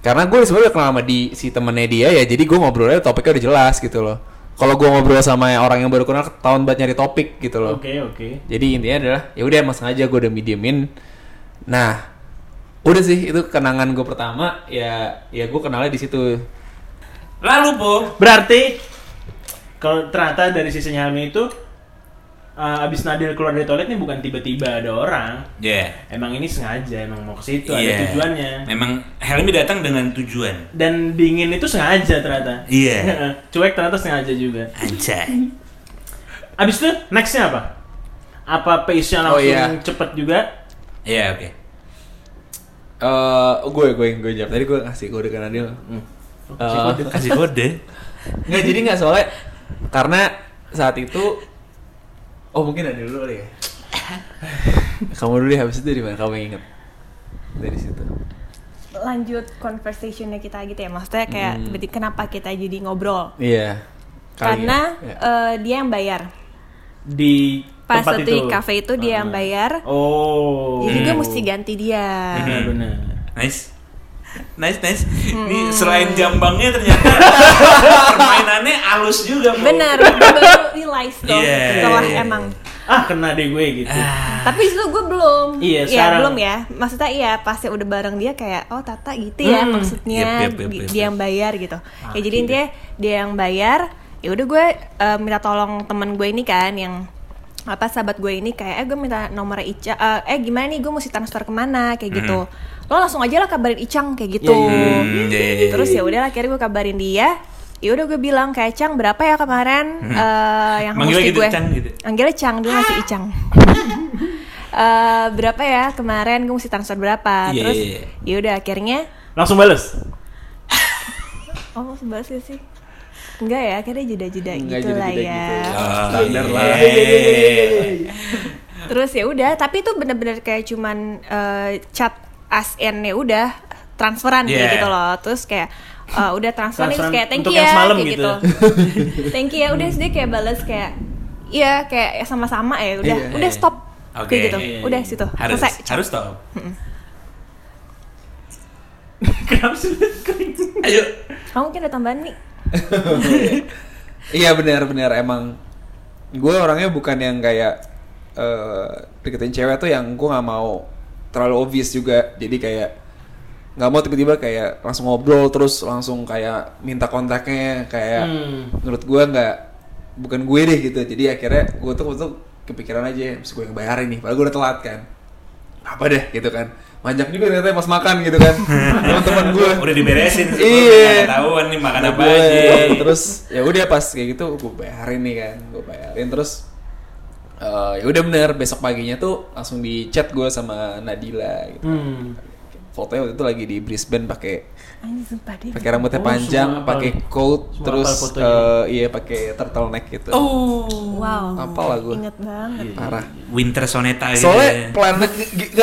[SPEAKER 4] Karena gue sebenarnya kenal sama di si temennya dia ya. Jadi gue ngobrolnya topiknya udah jelas gitu loh. Kalau gue ngobrol sama orang yang baru kenal tahun banget nyari topik gitu loh.
[SPEAKER 5] Oke, oke.
[SPEAKER 4] Jadi intinya adalah ya udah emang sengaja gue udah mediemin. Nah, udah sih itu kenangan gue pertama ya ya gue kenalnya di situ.
[SPEAKER 3] lalu po
[SPEAKER 5] Berarti kalau ternyata dari sisinya Helmi itu uh, abis Nadil keluar dari toilet ini bukan tiba-tiba ada orang.
[SPEAKER 3] ya
[SPEAKER 5] Emang ini sengaja, emang mau ke situ
[SPEAKER 3] Iya.
[SPEAKER 5] ada tujuannya.
[SPEAKER 3] memang Helmi datang dengan tujuan
[SPEAKER 5] Dan dingin itu sengaja ternyata.
[SPEAKER 3] Iya.
[SPEAKER 5] Cuek ternyata sengaja juga.
[SPEAKER 3] anjay
[SPEAKER 5] Abis itu nextnya apa? Apa pace-nya
[SPEAKER 4] Oh,
[SPEAKER 5] langsung
[SPEAKER 4] iya.
[SPEAKER 5] cepet juga?
[SPEAKER 3] Iya oke
[SPEAKER 4] Eh, gue gue gue jawab tadi gue ngasih kode ke Nadil.
[SPEAKER 5] Hmm.
[SPEAKER 4] Eh,
[SPEAKER 3] kasih kode
[SPEAKER 4] Nggak jadi nggak soalnya karena saat itu oh mungkin ada dulu kali ya. kamu dulu deh habis itu dari mana kamu yang inget dari situ.
[SPEAKER 6] lanjut conversationnya kita gitu ya maksudnya kayak
[SPEAKER 4] Hmm.
[SPEAKER 6] tiba-tiba kenapa kita jadi ngobrol
[SPEAKER 4] Iya. Kali
[SPEAKER 6] karena
[SPEAKER 4] ya.
[SPEAKER 6] eh, dia yang bayar
[SPEAKER 5] Di
[SPEAKER 6] pas
[SPEAKER 5] tempat
[SPEAKER 6] itu di cafe itu dia yang
[SPEAKER 5] Ah.
[SPEAKER 6] bayar
[SPEAKER 5] Oh.
[SPEAKER 6] jadi gue mesti ganti dia
[SPEAKER 5] Benar-benar.
[SPEAKER 3] nice nice nice. Ini selain jambangnya ternyata. Permainannya halus juga Po.
[SPEAKER 6] bener gue baru realize tuh
[SPEAKER 3] Iya.
[SPEAKER 6] setelah emang.
[SPEAKER 5] Ah, kena deh gue gitu.
[SPEAKER 6] tapi itu gue belum.
[SPEAKER 5] Iya,
[SPEAKER 6] ya
[SPEAKER 5] sekarang-
[SPEAKER 6] belum ya. Maksudnya iya pas udah bareng dia kayak oh Tata gitu ya
[SPEAKER 5] Hmm.
[SPEAKER 6] maksudnya.
[SPEAKER 3] Yep, yep, yep, yep,
[SPEAKER 6] dia yang bayar gitu.
[SPEAKER 5] Ah,
[SPEAKER 6] ya jadi
[SPEAKER 5] gitu.
[SPEAKER 6] intinya dia yang bayar ya udah gue eh, minta tolong temen gue ini kan yang apa sahabat gue ini kayak eh gue minta nomor Ica eh, eh gimana nih? Gue mesti transfer ke mana? Kayak gitu lo langsung aja lah kabarin Icang kayak gitu
[SPEAKER 5] iya, iya, iya.
[SPEAKER 6] terus ya udah akhirnya gue kabarin dia ya udah gue bilang kayak Cang berapa ya kemarin eh, yang
[SPEAKER 3] Manggilnya
[SPEAKER 6] mesti
[SPEAKER 3] gitu,
[SPEAKER 6] gue
[SPEAKER 3] Cang, gitu?
[SPEAKER 6] manggilnya Cang dia masih Icang Eh, berapa ya kemarin gue mesti transfer berapa
[SPEAKER 3] Iya,
[SPEAKER 6] terus
[SPEAKER 3] iya, iya.
[SPEAKER 6] ya udah akhirnya
[SPEAKER 5] Langsung bales.
[SPEAKER 6] oh sebahas gak sih enggak ya akhirnya jeda-jeda gitu lah
[SPEAKER 4] jeda-jeda
[SPEAKER 6] ya
[SPEAKER 4] gitu.
[SPEAKER 3] Oh,
[SPEAKER 4] Standar lah.
[SPEAKER 6] terus ya udah tapi itu bener-bener kayak cuman eh, chat as in ya udah transferan kayak
[SPEAKER 3] Yeah.
[SPEAKER 6] gitu loh terus kayak eh, udah transferan terus kayak thank you ya kayak
[SPEAKER 5] gitu.
[SPEAKER 6] gitu, thank you ya udah dia kayak balas kayak iya kayak sama-sama ya udah
[SPEAKER 4] Iya.
[SPEAKER 6] udah stop
[SPEAKER 3] Oke.
[SPEAKER 6] kayak gitu
[SPEAKER 5] Iya, iya,
[SPEAKER 6] udah
[SPEAKER 5] iya.
[SPEAKER 6] situ
[SPEAKER 3] harus
[SPEAKER 6] selesai
[SPEAKER 3] harus
[SPEAKER 5] Kenapa sih kering?
[SPEAKER 3] ayo
[SPEAKER 6] kamu mungkin ada tambahan nih
[SPEAKER 4] Iya benar-benar emang gue orangnya bukan yang kayak eh deketin cewek tuh yang gue nggak mau terlalu obvious juga. Jadi kayak nggak mau tiba-tiba kayak langsung ngobrol terus langsung kayak minta kontaknya kayak
[SPEAKER 5] Hmm.
[SPEAKER 4] menurut gue nggak bukan gue deh gitu. Jadi akhirnya gue tuh itu kepikiran aja mesti gue yang bayarin nih. Padahal gue udah telat kan. Apa deh? Gitu kan. Manjak juga ternyata pas makan gitu kan. Teman-teman gue
[SPEAKER 3] udah diberesin
[SPEAKER 4] Iya.
[SPEAKER 3] Nggak ketahuan nih makan apa
[SPEAKER 4] Gue,
[SPEAKER 3] aja.
[SPEAKER 4] Terus ya udah pas kayak gitu gue bayarin nih kan gue bayarin. Terus eh, ya udah bener besok paginya tuh langsung di chat gue sama Nadila gitu.
[SPEAKER 5] Hmm.
[SPEAKER 4] fotonya waktu itu lagi di Brisbane pakai pakai rambutnya
[SPEAKER 5] Oh,
[SPEAKER 4] panjang pakai coat
[SPEAKER 5] Semua
[SPEAKER 4] terus eh, iya pakai turtleneck gitu
[SPEAKER 3] oh
[SPEAKER 6] wow
[SPEAKER 4] Apa lah gua.
[SPEAKER 6] inget banget
[SPEAKER 4] parah
[SPEAKER 3] winter soneta gitu
[SPEAKER 4] soalnya
[SPEAKER 3] ya.
[SPEAKER 4] planet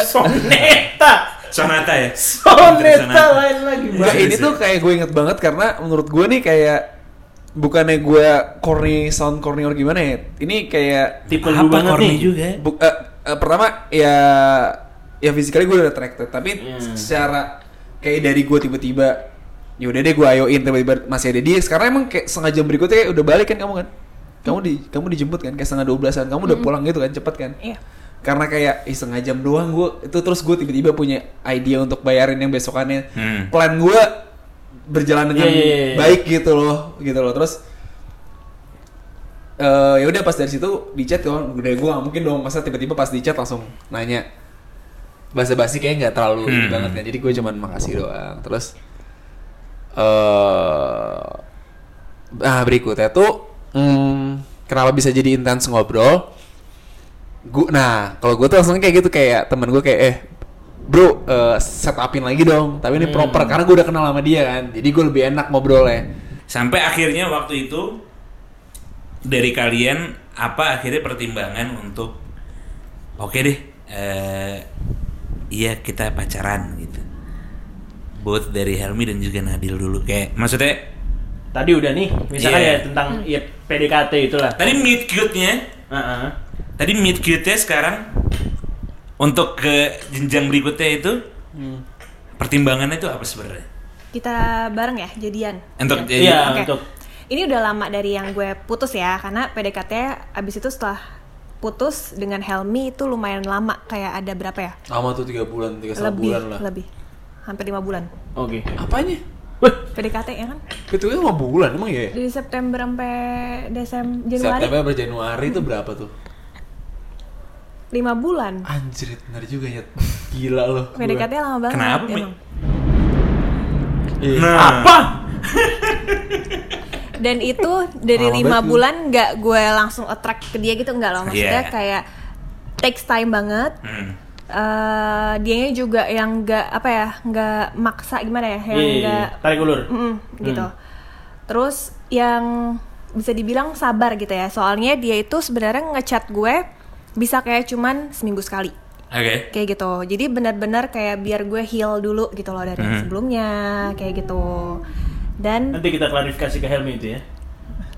[SPEAKER 5] Soneta.
[SPEAKER 3] sonata ya
[SPEAKER 5] Soneta lain lagi.
[SPEAKER 4] Enggak, ini tuh kayak gue inget banget karena menurut gue nih kayak bukannya gue corny sound corny or gimana ya? Ini kayak
[SPEAKER 5] Tipe lu
[SPEAKER 3] apa
[SPEAKER 5] banget
[SPEAKER 3] corny?
[SPEAKER 5] nih.
[SPEAKER 3] juga.
[SPEAKER 4] Bu- eh, eh, pertama ya ya physically gue udah attracted tapi
[SPEAKER 5] Hmm.
[SPEAKER 4] secara kayak dari gue tiba-tiba ya udah deh gue ayoin tiba-tiba masih ada dia. Sekarang emang kayak setengah jam berikutnya kayak udah balik kan kamu kan? Kamu di kamu dijemput kan? Kayak setengah dua belasan kamu udah pulang gitu kan? Cepet kan?
[SPEAKER 6] Iya.
[SPEAKER 4] Karena kayak setengah jam doang gue itu terus gue tiba-tiba punya idea untuk bayarin yang besokannya.
[SPEAKER 3] Hmm.
[SPEAKER 4] plan gue berjalan dengan
[SPEAKER 5] Iya, iya, iya.
[SPEAKER 4] baik gitu loh gitu loh. Terus eh ya udah pas dari situ di chat kan udah gue gak mungkin dong. Masa tiba-tiba pas di chat langsung nanya. Bahasa basi kayaknya nggak terlalu ini
[SPEAKER 3] Hmm.
[SPEAKER 4] banget kan. Jadi gue cuman makasih doang. Terus eh nah berikutnya tuh hmm, kenapa bisa jadi intens ngobrol? Gue nah kalau gue tuh langsung kayak gitu. Kayak temen gue kayak eh bro eh, setupin lagi dong tapi ini proper karena gue udah kenal sama dia kan jadi gue lebih enak ngobrolnya
[SPEAKER 3] Sampai akhirnya waktu itu dari kalian apa akhirnya pertimbangan untuk oke deh eh iya kita pacaran gitu. Both dari Helmi dan juga Nadil dulu kayak maksudnya
[SPEAKER 5] Tadi udah nih, misalkan
[SPEAKER 3] Iya.
[SPEAKER 5] ya tentang ya PDKT itulah.
[SPEAKER 3] tadi meet cute-nya,
[SPEAKER 5] Heeh.
[SPEAKER 3] tadi meet cute-nya sekarang untuk ke jenjang berikutnya itu pertimbangannya itu apa sebenarnya?
[SPEAKER 6] Kita bareng ya jadian.
[SPEAKER 3] Untuk
[SPEAKER 6] Ya.
[SPEAKER 3] jadi
[SPEAKER 5] Iya,
[SPEAKER 6] Oke.
[SPEAKER 5] untuk
[SPEAKER 6] Ini udah lama dari yang gue putus ya, karena PDKT abis itu setelah putus dengan Helmi itu lumayan lama, kayak ada berapa ya?
[SPEAKER 4] lama tuh tiga bulan tiga
[SPEAKER 6] lebih,
[SPEAKER 4] bulan lah
[SPEAKER 6] lebih, hampir lima bulan.
[SPEAKER 5] Oke.
[SPEAKER 4] apanya
[SPEAKER 5] Wih,
[SPEAKER 6] PDKT ya kan?
[SPEAKER 4] itu kan lima bulan emang ya
[SPEAKER 6] Dari September sampai Desember Januari
[SPEAKER 4] September Januari itu berapa tuh
[SPEAKER 6] lima bulan.
[SPEAKER 4] anjir bener juga ya gila loh
[SPEAKER 6] PDKT lama banget.
[SPEAKER 3] Kenapa.
[SPEAKER 4] Iya.
[SPEAKER 3] Nah,
[SPEAKER 5] apa?
[SPEAKER 6] Dan itu dari
[SPEAKER 4] Lama
[SPEAKER 6] lima bulan nggak gue langsung attract ke dia gitu nggak loh. Maksudnya
[SPEAKER 3] Iya.
[SPEAKER 6] kayak takes time banget.
[SPEAKER 3] hmm.
[SPEAKER 6] eh dianya juga yang nggak apa ya nggak maksa gimana ya yang
[SPEAKER 5] Iya, iya,
[SPEAKER 6] nggak
[SPEAKER 5] iya. tarik ulur.
[SPEAKER 6] Mm, gitu terus yang bisa dibilang sabar gitu ya soalnya dia itu sebenarnya ngechat gue bisa kayak cuman seminggu sekali
[SPEAKER 3] Oke.
[SPEAKER 6] kayak gitu jadi benar-benar kayak biar gue heal dulu gitu loh dari yang
[SPEAKER 3] Hmm.
[SPEAKER 6] sebelumnya kayak gitu dan
[SPEAKER 5] Nanti kita klarifikasi ke Helmi itu ya.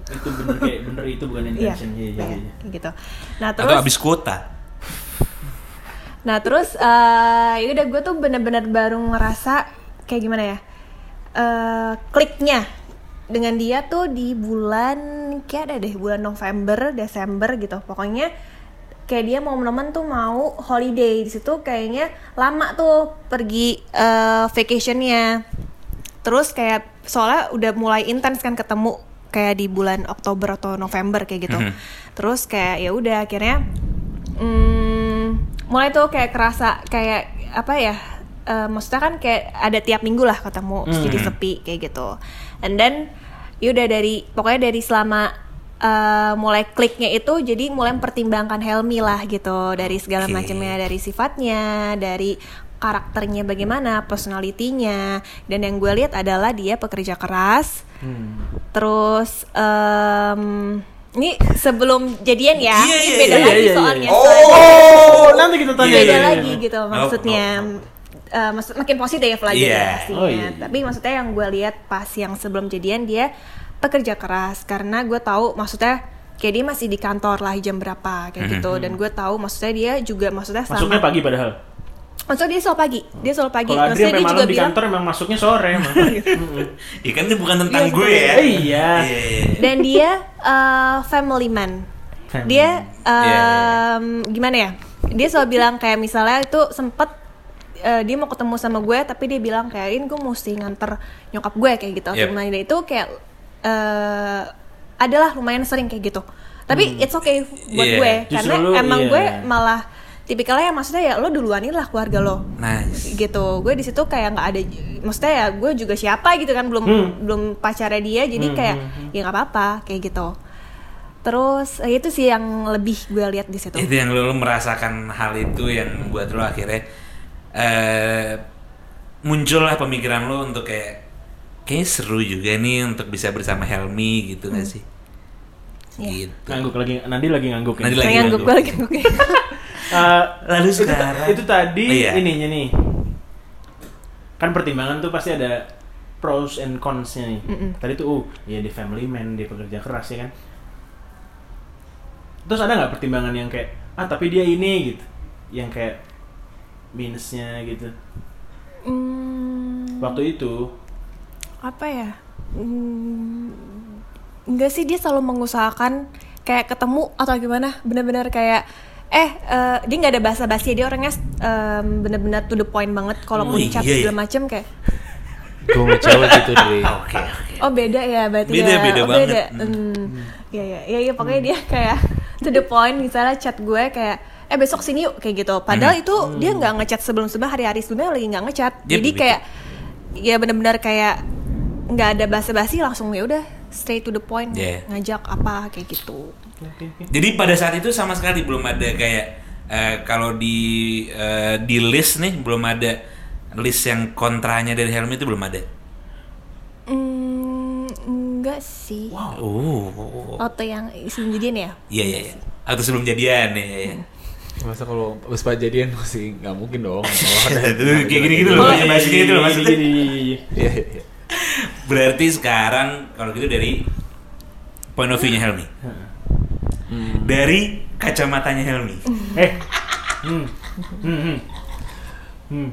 [SPEAKER 5] Itu bener kayak bener itu bukan
[SPEAKER 6] iya,
[SPEAKER 5] intention. Iya, iya,
[SPEAKER 6] iya,
[SPEAKER 5] iya.
[SPEAKER 6] kayak gitu nah
[SPEAKER 3] Atau
[SPEAKER 6] terus
[SPEAKER 3] abis kuota.
[SPEAKER 6] Nah terus eh ya udah gue tuh bener-bener baru ngerasa kayak gimana ya eh kliknya dengan dia tuh di bulan kayak ada deh bulan November Desember gitu pokoknya kayak dia mau teman tuh mau holiday di situ kayaknya lama tuh pergi eh, vacationnya terus kayak soalnya udah mulai intens kan ketemu kayak di bulan Oktober atau November kayak gitu
[SPEAKER 3] Mhm.
[SPEAKER 6] terus kayak ya udah akhirnya hmm, mulai tuh kayak kerasa kayak apa ya eh, maksudnya kan kayak ada tiap minggu lah ketemu terus jadi
[SPEAKER 3] Mhm.
[SPEAKER 6] sepi kayak gitu and then ya udah dari pokoknya dari selama eh, mulai kliknya itu jadi mulai mempertimbangkan Helmi lah gitu dari segala
[SPEAKER 3] Oke.
[SPEAKER 6] macamnya dari sifatnya dari karakternya bagaimana personalitinya dan yang gue lihat adalah dia pekerja keras
[SPEAKER 5] Hmm.
[SPEAKER 6] terus em, ini sebelum jadian ya
[SPEAKER 3] Iya,
[SPEAKER 6] ini
[SPEAKER 3] iya,
[SPEAKER 6] beda
[SPEAKER 5] iya,
[SPEAKER 6] lagi
[SPEAKER 5] iya, iya.
[SPEAKER 6] soalnya
[SPEAKER 5] Oh, nanti kita tanya.
[SPEAKER 6] beda lagi gitu
[SPEAKER 3] Oh,
[SPEAKER 6] maksudnya Eh, maksud makin positif lah
[SPEAKER 3] Iya.
[SPEAKER 6] jadi pastinya
[SPEAKER 5] Oh, iya.
[SPEAKER 6] tapi maksudnya yang gue lihat pas yang sebelum jadian dia pekerja keras karena gue tahu maksudnya kayak dia masih di kantor lah jam berapa kayak
[SPEAKER 3] Mhm.
[SPEAKER 6] gitu dan gue tahu maksudnya dia juga maksudnya sama
[SPEAKER 5] Masuknya pagi padahal.
[SPEAKER 6] maksudnya dia selalu pagi dia selalu pagi
[SPEAKER 5] Kalau Adri
[SPEAKER 6] maksudnya
[SPEAKER 5] sampai
[SPEAKER 6] dia
[SPEAKER 5] malam
[SPEAKER 6] juga
[SPEAKER 5] di
[SPEAKER 6] bilang
[SPEAKER 5] kantor emang masuknya sore emang. Mm-mm.
[SPEAKER 3] Ya kan ini bukan tentang
[SPEAKER 6] Iya,
[SPEAKER 3] gue ya.
[SPEAKER 5] Eh, iya.
[SPEAKER 3] Iya, iya.
[SPEAKER 6] dan dia eh, family man
[SPEAKER 5] Family
[SPEAKER 6] dia
[SPEAKER 3] Iya, iya,
[SPEAKER 6] em, gimana ya dia selalu bilang kayak misalnya itu sempet eh, dia mau ketemu sama gue tapi dia bilang kayak ini gue mesti nganter nyokap gue kayak gitu
[SPEAKER 3] Yep.
[SPEAKER 6] gimana itu kayak eh, adalah lumayan sering kayak gitu tapi it's okay buat
[SPEAKER 3] Iya.
[SPEAKER 6] gue
[SPEAKER 5] Justru
[SPEAKER 6] karena
[SPEAKER 5] lu,
[SPEAKER 6] emang
[SPEAKER 5] iya.
[SPEAKER 6] gue malah tipikalnya ya maksudnya ya lo duluanin lah keluarga lo
[SPEAKER 3] Nice.
[SPEAKER 6] gitu gue di situ kayak nggak ada maksudnya ya gue juga siapa gitu kan belum
[SPEAKER 5] Hmm.
[SPEAKER 6] belum pacarnya dia jadi
[SPEAKER 5] Hmm,
[SPEAKER 6] kayak
[SPEAKER 5] hmm, hmm.
[SPEAKER 6] ya nggak apa-apa kayak gitu terus eh, itu sih yang lebih gue lihat di situ
[SPEAKER 3] Itu yang lo, lo merasakan hal itu yang membuat lo akhirnya eh muncullah pemikiran lo untuk kayak kayaknya seru juga nih untuk bisa bersama Helmi gitu nggak sih?
[SPEAKER 6] Iya.
[SPEAKER 3] Gitu.
[SPEAKER 5] Ngangguk lagi, Nandi lagi ngangguk ya.
[SPEAKER 3] Nandi lagi ngangguk.
[SPEAKER 6] gue lagi ngangguk.
[SPEAKER 5] Eh,
[SPEAKER 3] Lalu
[SPEAKER 5] itu,
[SPEAKER 3] sekarang
[SPEAKER 5] itu tadi
[SPEAKER 3] Oh, iya.
[SPEAKER 5] ininya nih. Kan pertimbangan tuh pasti ada pros and cons-nya nih.
[SPEAKER 6] Mm-mm.
[SPEAKER 5] Tadi tuh, uh, ya di family man, dia pekerja keras ya kan. Terus ada nggak pertimbangan yang kayak, ah tapi dia ini gitu, yang kayak minusnya gitu.
[SPEAKER 6] Hmm,
[SPEAKER 5] Waktu itu,
[SPEAKER 6] apa ya Hmm, enggak sih dia selalu mengusahakan kayak ketemu atau gimana bener-bener kayak eh eh, dia nggak ada basa-basi dia orangnya em, bener-bener to the point banget kalaupun
[SPEAKER 3] Oh,
[SPEAKER 6] chat
[SPEAKER 3] iya, iya.
[SPEAKER 6] segala macem kayak
[SPEAKER 4] gue mau gitu deh
[SPEAKER 3] Oke, oke.
[SPEAKER 6] Oh beda ya berarti
[SPEAKER 3] Beda,
[SPEAKER 6] ya.
[SPEAKER 3] beda
[SPEAKER 6] oh,
[SPEAKER 3] banget.
[SPEAKER 6] Beda.
[SPEAKER 3] Hmm.
[SPEAKER 6] Hmm. Ya ya ya ya pokoknya dia kayak to the point misalnya chat gue kayak eh besok sini yuk kayak gitu. Padahal
[SPEAKER 3] Hmm.
[SPEAKER 6] itu dia nggak ngechat sebelum sebelum hari-hari sebelumnya lagi nggak ngechat.
[SPEAKER 3] Yep,
[SPEAKER 6] Jadi
[SPEAKER 3] begitu.
[SPEAKER 6] kayak ya benar-benar kayak nggak ada basa-basi langsung ya udah straight to the point
[SPEAKER 3] Yeah.
[SPEAKER 6] ngajak apa kayak gitu.
[SPEAKER 3] Jadi pada saat itu sama sekali belum ada kayak eh, kalau di eh, di list nih belum ada list yang kontranya dari Helmi itu belum ada.
[SPEAKER 6] Hmm, enggak sih.
[SPEAKER 3] Oh,
[SPEAKER 6] Foto yang sebelum jadian ya?
[SPEAKER 3] iya iya. iya. Atau sebelum jadian ya. ya.
[SPEAKER 4] Masa kalau pas jadian masih nggak mungkin dong.
[SPEAKER 3] Kayak loh, bahasa gitu loh maksudnya.
[SPEAKER 5] Gini, gini, gini.
[SPEAKER 4] Iya, iya, iya.
[SPEAKER 3] Berarti sekarang kalau gitu dari point of view-nya Helmi. Dari kacamatanya Helmi.
[SPEAKER 5] Eh. Hmm. Hmm. Hmm. Hmm.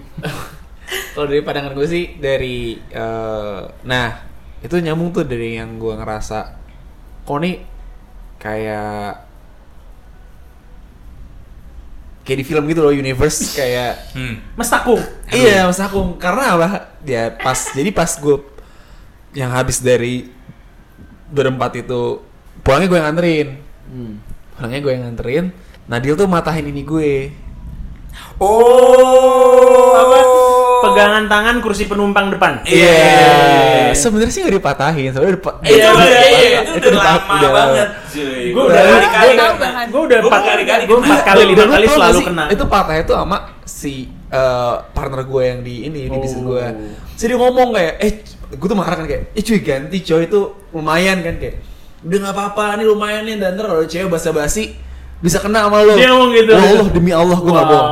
[SPEAKER 4] Kalau dari pandangan gue sih dari eh, nah itu nyambung tuh dari yang gue ngerasa kok nih kayak kayak di film gitu loh universe kayak
[SPEAKER 3] Hmm.
[SPEAKER 5] Mas Takung.
[SPEAKER 4] iya mas aku karena apa ya pas jadi pas gue yang habis dari berempat itu pulangnya gue yang nganterin
[SPEAKER 5] Hmm.
[SPEAKER 4] pulangnya gue yang nganterin Nadil tuh matahin ini gue
[SPEAKER 3] Oh,
[SPEAKER 5] Apa? Pegangan tangan kursi penumpang depan.
[SPEAKER 3] Iya.
[SPEAKER 4] Sebenarnya sih gak dipatahin, sebenarnya dipa-
[SPEAKER 3] Iya,
[SPEAKER 4] itu-
[SPEAKER 3] iya, iya,
[SPEAKER 4] itu
[SPEAKER 3] itu udah lama
[SPEAKER 4] udah
[SPEAKER 3] banget.
[SPEAKER 5] Gue udah
[SPEAKER 6] bahkan.
[SPEAKER 5] Gue udah empat
[SPEAKER 3] berkali-kali
[SPEAKER 5] Gue empat kali lima kali selalu kena.
[SPEAKER 4] Itu patah itu sama si eh, partner gue yang di ini di bisnis
[SPEAKER 5] Oh.
[SPEAKER 4] gue. Jadi ngomong kayak, eh, gue tuh marah kan kayak, eh cuy ganti coy itu lumayan kan kayak, udah nggak apa-apa nih lumayan nih dan ntar kalau cewek basa-basi bisa kena sama lo.
[SPEAKER 5] Dia ngomong gitu.
[SPEAKER 4] Wah, Allah demi Allah gue nggak bohong.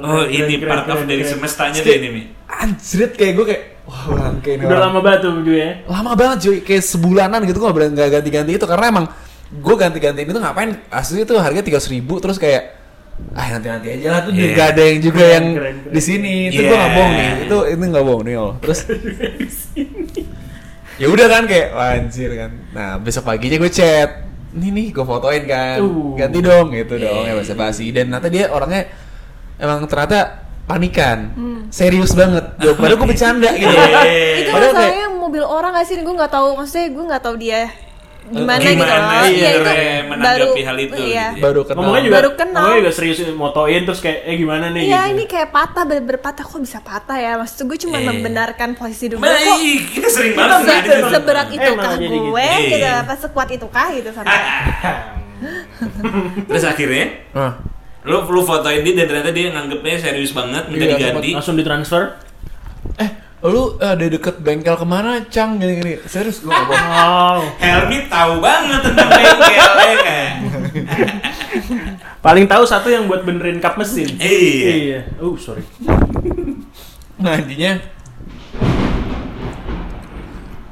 [SPEAKER 3] Oh, ini part of dari semestanya tuh ini, Mi.
[SPEAKER 4] Anjrit kayak gue kayak, wah bangke ini
[SPEAKER 5] Udah
[SPEAKER 4] orang.
[SPEAKER 5] lama banget tuh juga ya.
[SPEAKER 4] lama banget cuy kayak sebulanan gitu gue gak nggak ganti-ganti itu karena emang gue ganti-ganti itu ngapain asli itu harga tiga ribu terus kayak ah nanti nanti aja lah tuh
[SPEAKER 3] Iya.
[SPEAKER 4] gak ada yang juga
[SPEAKER 5] Keren,
[SPEAKER 4] yang
[SPEAKER 5] keren, keren.
[SPEAKER 4] di sini itu
[SPEAKER 3] Iya.
[SPEAKER 4] gue nggak bohong nih itu itu nggak bohong nih loh terus ya udah kan kayak wah, anjir kan nah besok paginya gue chat ini nih gue fotoin kan
[SPEAKER 5] Uh.
[SPEAKER 4] ganti dong gitu dong
[SPEAKER 3] Iya.
[SPEAKER 4] ya basa basi dan ternyata dia orangnya emang ternyata panikan serius banget Gua- padahal gue bercanda gitu
[SPEAKER 3] Iya.
[SPEAKER 6] itu
[SPEAKER 4] kayak-
[SPEAKER 6] masalahnya mobil orang gak sih gue nggak tahu maksudnya gue nggak tahu dia gimana,
[SPEAKER 3] Gimana
[SPEAKER 6] gitu loh iya itu
[SPEAKER 3] menanggapi hal itu,
[SPEAKER 6] iya.
[SPEAKER 3] gitu ya?
[SPEAKER 4] baru kenal
[SPEAKER 5] Ngomongnya juga,
[SPEAKER 6] Baru kenal.
[SPEAKER 5] ngomongnya juga serius motoin terus kayak eh gimana nih
[SPEAKER 6] Iya
[SPEAKER 5] gitu.
[SPEAKER 6] ini kayak patah bener patah kok bisa patah ya maksud gue cuma
[SPEAKER 3] Eh.
[SPEAKER 6] membenarkan posisi dulu kok
[SPEAKER 3] kita sering
[SPEAKER 6] se-
[SPEAKER 3] banget
[SPEAKER 5] Kita
[SPEAKER 3] ngadain itu.
[SPEAKER 6] seberat itu
[SPEAKER 5] Emang
[SPEAKER 6] kah gue
[SPEAKER 3] gitu.
[SPEAKER 6] gitu
[SPEAKER 3] Iya.
[SPEAKER 6] apa sekuat itu kah gitu sampai
[SPEAKER 3] Terus akhirnya
[SPEAKER 4] Nah,
[SPEAKER 3] lu lu fotoin dia dan ternyata dia nganggepnya serius banget minta
[SPEAKER 4] Iya,
[SPEAKER 3] diganti.
[SPEAKER 5] Langsung ditransfer.
[SPEAKER 4] eh lu ada deket bengkel ke mana cang gini gini serius gue bohong
[SPEAKER 5] Wow.
[SPEAKER 3] Helmi tahu banget tentang bengkel ya kan.
[SPEAKER 5] Paling tahu satu yang buat benerin kap mesin.
[SPEAKER 3] Iya.
[SPEAKER 5] Iya. Oh, sorry.
[SPEAKER 4] nah intinya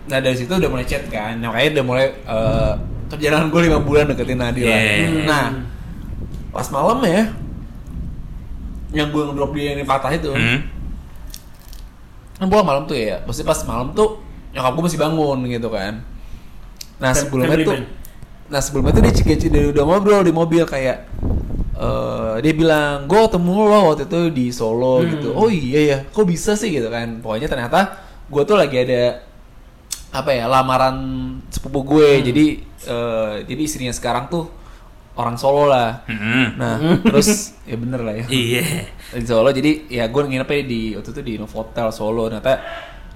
[SPEAKER 4] nah dari situ udah mulai chat kan nah, kayaknya udah mulai eh, perjalanan gue lima bulan deketin Nadila
[SPEAKER 3] Yeah.
[SPEAKER 4] nah pas malam ya yang gue ngedrop dia yang patah itu
[SPEAKER 3] Hmm.
[SPEAKER 4] Kan pulang malam tuh ya pasti pas malam tuh nyokap gue masih bangun gitu kan nah sebelumnya tuh nah sebelumnya tuh dia cek dia udah ngobrol di mobil kayak eh dia bilang gue ketemu lo waktu itu di Solo
[SPEAKER 5] Hmm.
[SPEAKER 4] gitu oh iya ya kok bisa sih gitu kan pokoknya ternyata gue tuh lagi ada apa ya lamaran sepupu gue
[SPEAKER 5] Hmm.
[SPEAKER 4] jadi eh, jadi istrinya sekarang tuh orang Solo lah
[SPEAKER 3] Hmm.
[SPEAKER 4] nah terus ya bener lah ya
[SPEAKER 3] Iya.
[SPEAKER 4] Di Solo jadi ya gue nginepnya di waktu itu di Novotel Solo ternyata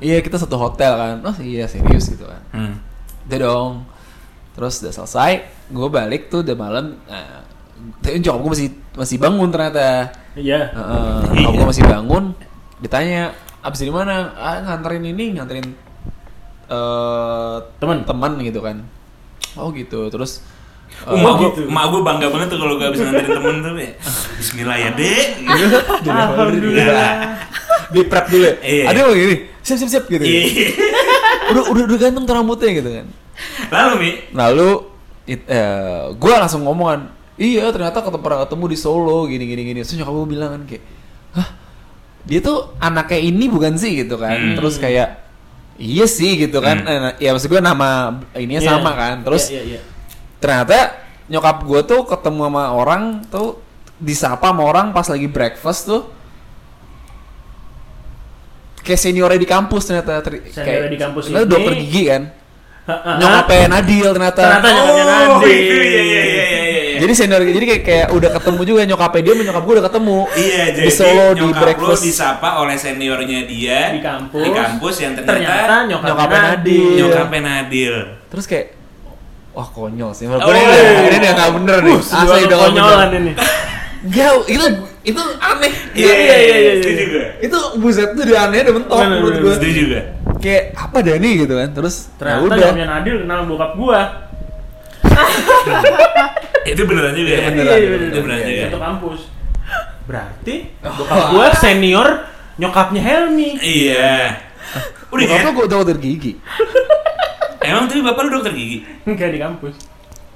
[SPEAKER 4] iya kita satu hotel kan. Oh iya serius gitu kan.
[SPEAKER 3] Hmm.
[SPEAKER 4] udah dong. Terus udah selesai gue balik tuh udah malam nah, tapi nyokap gue masih masih bangun ternyata.
[SPEAKER 5] Iya.
[SPEAKER 4] Heeh, nyokap gue masih bangun ditanya abis di mana? Ah nganterin ini nganterin eh
[SPEAKER 5] Temen.
[SPEAKER 4] teman gitu kan. Oh gitu. Terus
[SPEAKER 3] Oh,
[SPEAKER 4] eh,
[SPEAKER 3] mak gue,
[SPEAKER 5] gitu.
[SPEAKER 3] mak gue bangga banget tuh kalau gue habis nganterin temen tuh ya. Bismillah ya dek.
[SPEAKER 5] Alhamdulillah.
[SPEAKER 4] di prep dulu ya.
[SPEAKER 3] Iya.
[SPEAKER 4] Ada yang gini, siap siap siap gitu.
[SPEAKER 3] Iya.
[SPEAKER 4] udah udah udah ganteng tuh rambutnya gitu kan.
[SPEAKER 3] Lalu mi,
[SPEAKER 4] Lalu it, eh, gue langsung ngomong kan, iya ternyata ketemu pernah ketemu di Solo gini gini gini. Terus nyokap gue bilang kan kayak, hah dia tuh anaknya ini bukan sih gitu kan.
[SPEAKER 3] Hmm.
[SPEAKER 4] Terus kayak iya sih gitu kan.
[SPEAKER 3] Hmm.
[SPEAKER 4] Eh, ya maksud gue nama ininya
[SPEAKER 5] Iya.
[SPEAKER 4] sama kan. Terus
[SPEAKER 5] Iya, iya, iya.
[SPEAKER 4] Ternyata nyokap gue tuh ketemu sama orang tuh disapa sama orang pas lagi breakfast tuh kayak seniornya di kampus ternyata Ter-
[SPEAKER 5] Seniornya di kampus
[SPEAKER 4] ternyata
[SPEAKER 5] ini.
[SPEAKER 4] dokter gigi kan nyokapnya Nadil ternyata,
[SPEAKER 5] Ternyata nyokapnya
[SPEAKER 3] Oh,
[SPEAKER 5] Nadil.
[SPEAKER 3] itu, iya, iya, iya, iya, iya.
[SPEAKER 4] jadi senior jadi kayak, kayak udah ketemu juga nyokapnya dia sama nyokap gue udah ketemu
[SPEAKER 3] Iya, jadi
[SPEAKER 4] di Solo di
[SPEAKER 3] nyokap
[SPEAKER 4] breakfast
[SPEAKER 3] disapa oleh seniornya dia
[SPEAKER 5] Di kampus.
[SPEAKER 3] Di kampus yang ternyata,
[SPEAKER 5] Ternyata nyokapnya
[SPEAKER 4] nyokapnya
[SPEAKER 5] Nadil.
[SPEAKER 4] Nadil.
[SPEAKER 3] nyokapnya Nadil.
[SPEAKER 4] terus kayak wah konyol sih
[SPEAKER 3] Oh,
[SPEAKER 4] menurut gue ini
[SPEAKER 3] iya.
[SPEAKER 4] udah- ini udah nggak bener nih
[SPEAKER 5] Uh,
[SPEAKER 4] asli udah nggak bener
[SPEAKER 5] ini.
[SPEAKER 4] Jauh, itu itu aneh.
[SPEAKER 3] Iya iya iya iya. Setuju gue.
[SPEAKER 4] Itu buset tuh udah aneh, udah mentok
[SPEAKER 5] Bener,
[SPEAKER 4] menurut gue.
[SPEAKER 3] Setuju gue.
[SPEAKER 4] Kayak apa dah nih gitu kan. Terus ya
[SPEAKER 5] Ternyata
[SPEAKER 4] udah.
[SPEAKER 5] nyokapnya Nadil kenal bokap gua.
[SPEAKER 3] Itu beneran juga ya.
[SPEAKER 4] beneran,
[SPEAKER 5] Iya,
[SPEAKER 3] Itu beneran juga.
[SPEAKER 5] Satu kampus. Berarti bokap gua senior nyokapnya Helmi.
[SPEAKER 3] Iya. Udah
[SPEAKER 4] Bokap
[SPEAKER 3] ya?
[SPEAKER 4] lo gue dokter gigi.
[SPEAKER 3] Emang tapi bapak lu dokter gigi?
[SPEAKER 5] Enggak di kampus.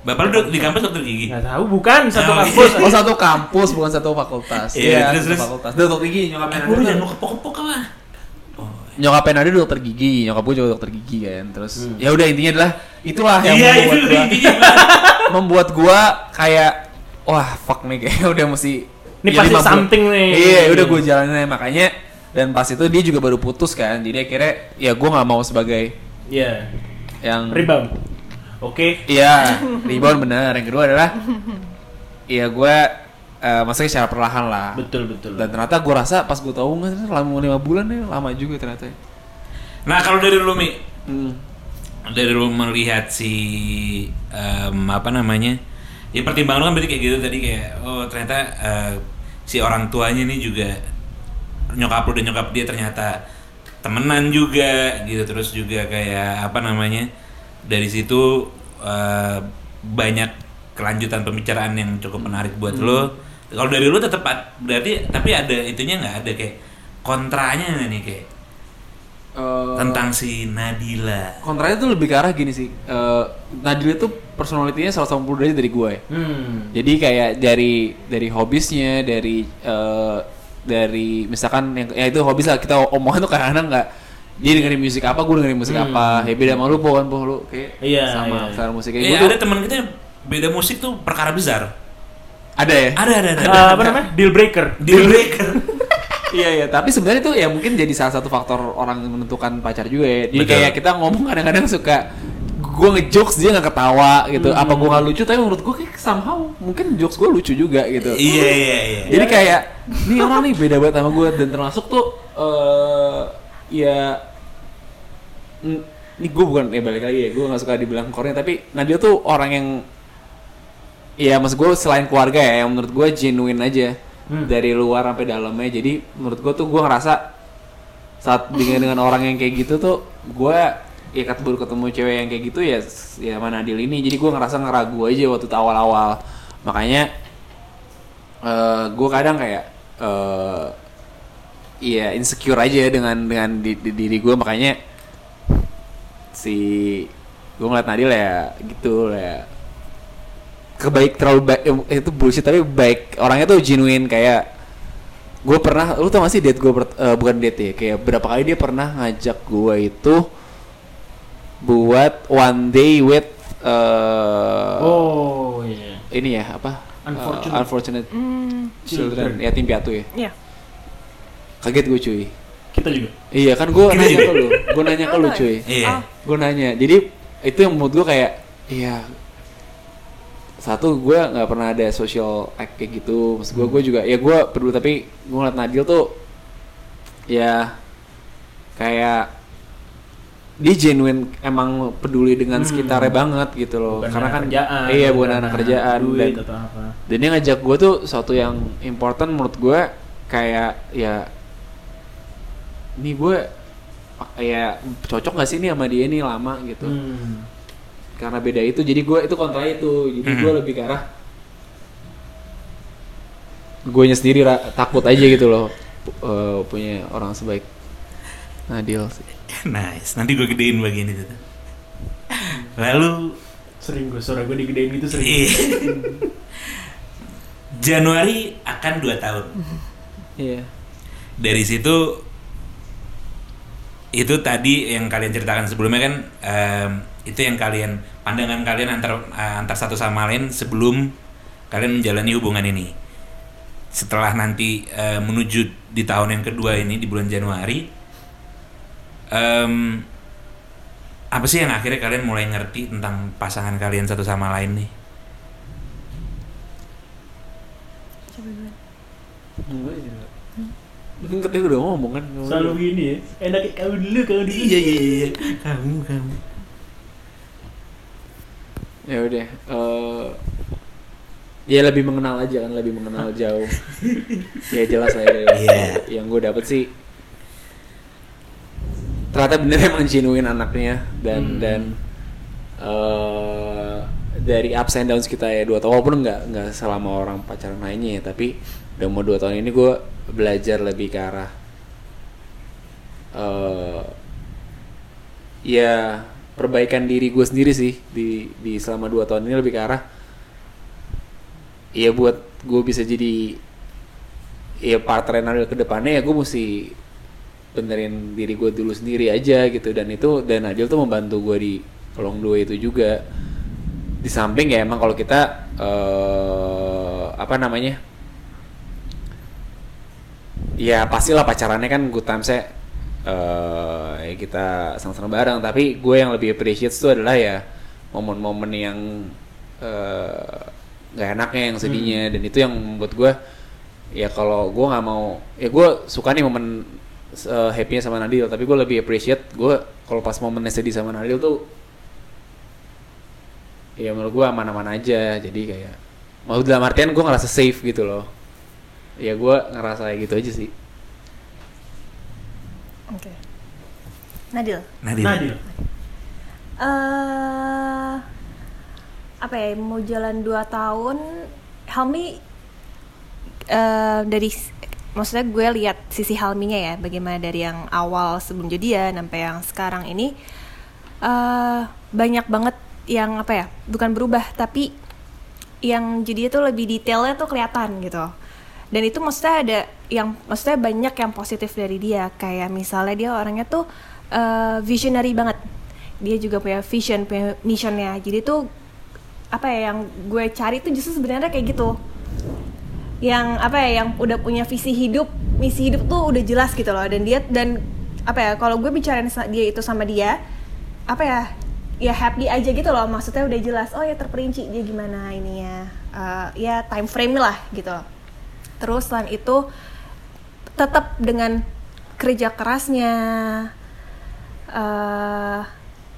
[SPEAKER 3] Bapak lu dok- di kampus dokter gigi?
[SPEAKER 5] Nggak tahu, bukan satu
[SPEAKER 3] Oh,
[SPEAKER 5] kampus.
[SPEAKER 4] Oh satu kampus bukan satu fakultas.
[SPEAKER 3] Iya, terus,
[SPEAKER 4] satu
[SPEAKER 3] terus.
[SPEAKER 4] fakultas. Dokter gigi nyokapnya.
[SPEAKER 3] Eh, jangan mau kepok-kepok lah.
[SPEAKER 4] Nyokapnya Nadi dokter gigi, nyokap gue juga dokter gigi kan. Terus ya udah intinya adalah itulah yang
[SPEAKER 3] Iya,
[SPEAKER 4] membuat
[SPEAKER 3] itu
[SPEAKER 4] gua
[SPEAKER 3] intinya.
[SPEAKER 4] membuat gua kayak wah fuck nih kayak udah mesti
[SPEAKER 5] Ini
[SPEAKER 4] ya
[SPEAKER 5] pasti something nih.
[SPEAKER 4] Iya, udah gue jalanin aja. makanya dan pas itu dia juga baru putus kan. Jadi akhirnya ya gua nggak mau sebagai
[SPEAKER 5] Iya.
[SPEAKER 4] Yang
[SPEAKER 5] Rebound. Oke.
[SPEAKER 4] Iya, rebound bener. Yang kedua adalah Iya gue eh maksudnya secara perlahan lah.
[SPEAKER 5] Betul betul.
[SPEAKER 4] Dan ternyata gue rasa pas gue tahu nggak lama lima bulan nih lama juga ternyata.
[SPEAKER 3] Nah kalau dari lu Mi,
[SPEAKER 4] Hmm.
[SPEAKER 3] dari lu melihat si em, apa namanya ya pertimbangan lu kan berarti kayak gitu tadi kayak oh ternyata eh, si orang tuanya ini juga nyokap lu dan nyokap dia ternyata temenan juga gitu terus juga kayak apa namanya dari situ eh, banyak kelanjutan pembicaraan yang cukup menarik buat lo kalau dari lu tetap berarti tapi ada itunya nggak ada kayak kontranya nih kayak
[SPEAKER 4] Eh,
[SPEAKER 3] tentang si Nadila
[SPEAKER 4] kontranya tuh lebih ke arah gini sih. Eh Nadila tuh personalitinya 180 derajat dari gue.
[SPEAKER 5] Hmm.
[SPEAKER 4] Jadi kayak dari dari hobisnya, dari eh dari misalkan yang ya itu hobis lah kita omongin tuh kadang-kadang nggak dia dengerin musik apa, gue dengerin musik apa. Ya beda sama lu, Po, kan, Po, lu kayak
[SPEAKER 5] Iya,
[SPEAKER 4] sama
[SPEAKER 5] iya.
[SPEAKER 4] selera musik kayak gue tuh
[SPEAKER 3] ada teman kita yang beda musik tuh perkara besar.
[SPEAKER 4] ada ya.
[SPEAKER 3] Ada ada ada.
[SPEAKER 5] Eh, apa namanya? Deal breaker.
[SPEAKER 3] Deal breaker.
[SPEAKER 4] Iya iya, tapi sebenarnya itu ya mungkin jadi salah satu faktor orang menentukan pacar juga ya. Jadi
[SPEAKER 3] Betul.
[SPEAKER 4] kayak kita ngomong kadang-kadang suka gue ngejokes dia nggak ketawa gitu. Apa gue nggak lucu? Tapi menurut gue kayak somehow mungkin jokes gue lucu juga gitu.
[SPEAKER 3] Iya iya iya.
[SPEAKER 4] Jadi kayak nih orang nih beda banget sama gue dan termasuk tuh eh ya ini gue bukan ya balik lagi ya gue nggak suka dibilang kornya tapi Nadia tuh orang yang ya maksud gue selain keluarga ya yang menurut gue genuine aja dari luar sampai dalamnya jadi menurut gue tuh gue ngerasa saat dengan dengan orang yang kayak gitu tuh gue ya baru ketemu cewek yang kayak gitu ya ya mana Adil ini. Jadi gue ngerasa ngeragu aja waktu awal-awal. Makanya eh gue kadang kayak eh iya insecure aja dengan dengan di, di- diri gue makanya si gue ngeliat Nadil ya gitu ya. Kebaik terlalu baik eh, itu bullshit tapi baik orangnya tuh genuine kayak gue pernah lu tau gak sih date gue bukan date ya kayak berapa kali dia pernah ngajak gue itu buat one day with eh,
[SPEAKER 5] Oh iya.
[SPEAKER 4] ini ya apa?
[SPEAKER 5] Unfortunate.
[SPEAKER 4] Eh, unfortunate children. Ya tim piatu ya?
[SPEAKER 6] Iya.
[SPEAKER 4] kaget gue cuy.
[SPEAKER 5] Kita juga.
[SPEAKER 4] iya kan gue nanya ke lu. Gue nanya ke lu cuy.
[SPEAKER 3] Iya.
[SPEAKER 4] gue nanya. Jadi itu yang menurut gue kayak iya. Satu gue nggak pernah ada social act kayak gitu. Maksud gue gue juga ya gue peduli tapi gue ngeliat Nadil tuh ya kayak dia genuine emang peduli dengan sekitarnya banget gitu loh.
[SPEAKER 5] Bukan
[SPEAKER 4] karena kan
[SPEAKER 5] kerjaan,
[SPEAKER 4] iya bukan
[SPEAKER 5] bukan
[SPEAKER 4] anak
[SPEAKER 5] anak
[SPEAKER 4] kerjaan
[SPEAKER 5] duit
[SPEAKER 4] dan
[SPEAKER 5] atau apa.
[SPEAKER 4] dan dia ngajak gue tuh suatu yang important menurut gue kayak ya ini gue ya cocok gak sih ini sama dia ini lama gitu.
[SPEAKER 5] Hmm.
[SPEAKER 4] karena beda itu jadi gue itu kontra itu. Jadi gue lebih ke arah gue sendiri takut aja gitu loh eh, punya orang sebaik Nadil sih
[SPEAKER 3] Nice. Nanti gue gedein bagian itu. tuh. Lalu
[SPEAKER 5] Sering gue suara gue digedein gitu sering.
[SPEAKER 3] iya. Januari akan 2 tahun.
[SPEAKER 4] iya
[SPEAKER 3] Dari situ itu tadi yang kalian ceritakan sebelumnya kan em, itu yang kalian pandangan kalian antar eh, antar satu sama lain sebelum kalian menjalani hubungan ini. Setelah nanti eh, menuju di tahun yang kedua ini di bulan Januari, em, apa sih yang akhirnya kalian mulai ngerti tentang pasangan kalian satu sama lain nih?
[SPEAKER 4] Mungkin ketika udah ngomong kan
[SPEAKER 5] Selalu gini ya. Enak kamu dulu, kamu dulu.
[SPEAKER 3] Iya iya iya. Kamu kamu.
[SPEAKER 4] ya udah eh, ya lebih mengenal aja kan lebih mengenal jauh ya jelas lah ya
[SPEAKER 1] Iya.
[SPEAKER 4] yang gue dapet sih ternyata bener emang genuine anaknya dan
[SPEAKER 5] Hmm.
[SPEAKER 4] dan eh, dari ups and downs kita ya dua tahun walaupun nggak nggak selama orang pacaran lainnya ya tapi udah mau dua tahun ini gue belajar lebih ke arah eh ya perbaikan diri gue sendiri sih di di selama dua tahun ini lebih ke arah ya buat gue bisa jadi ya partner ke depannya ya gue mesti benerin diri gue dulu sendiri aja gitu. Dan itu dan Adil tuh membantu gue di kolong dua itu juga. Di samping ya emang kalau kita eh apa namanya ya pastilah pacarannya kan good times eh ya kita senang-senang bareng. Tapi gue yang lebih appreciate itu adalah ya momen-momen yang eh, nggak enaknya yang sedihnya. Dan itu yang membuat gue ya kalau gue nggak mau ya gue suka nih momen uh, happy sama Nadil tapi gue lebih appreciate gue kalau pas momennya sedih sama Nadil tuh ya menurut gue aman-aman aja jadi kayak mau dalam artian gue ngerasa safe gitu loh ya gue ngerasa kayak gitu aja sih
[SPEAKER 6] Oke. Nadil.
[SPEAKER 3] Nadil.
[SPEAKER 5] Nadil.
[SPEAKER 6] eh apa ya mau jalan 2 tahun Helmi eh dari maksudnya gue lihat sisi Helminya ya bagaimana dari yang awal sebelum jadian sampai yang sekarang ini eh banyak banget yang apa ya bukan berubah tapi yang jadi itu lebih detailnya tuh kelihatan gitu. Dan itu maksudnya ada yang maksudnya banyak yang positif dari dia. Kayak misalnya dia orangnya tuh eh, visionary banget. Dia juga punya vision punya missionnya. Jadi tuh apa ya yang gue cari tuh justru sebenarnya kayak gitu yang apa ya yang udah punya visi hidup misi hidup tuh udah jelas gitu loh. Dan dia dan apa ya kalau gue bicarain dia itu sama dia apa ya ya happy aja gitu loh. Maksudnya udah jelas oh ya terperinci dia gimana ininya Eh, ya time frame lah gitu. Terus selain itu tetap dengan kerja kerasnya eh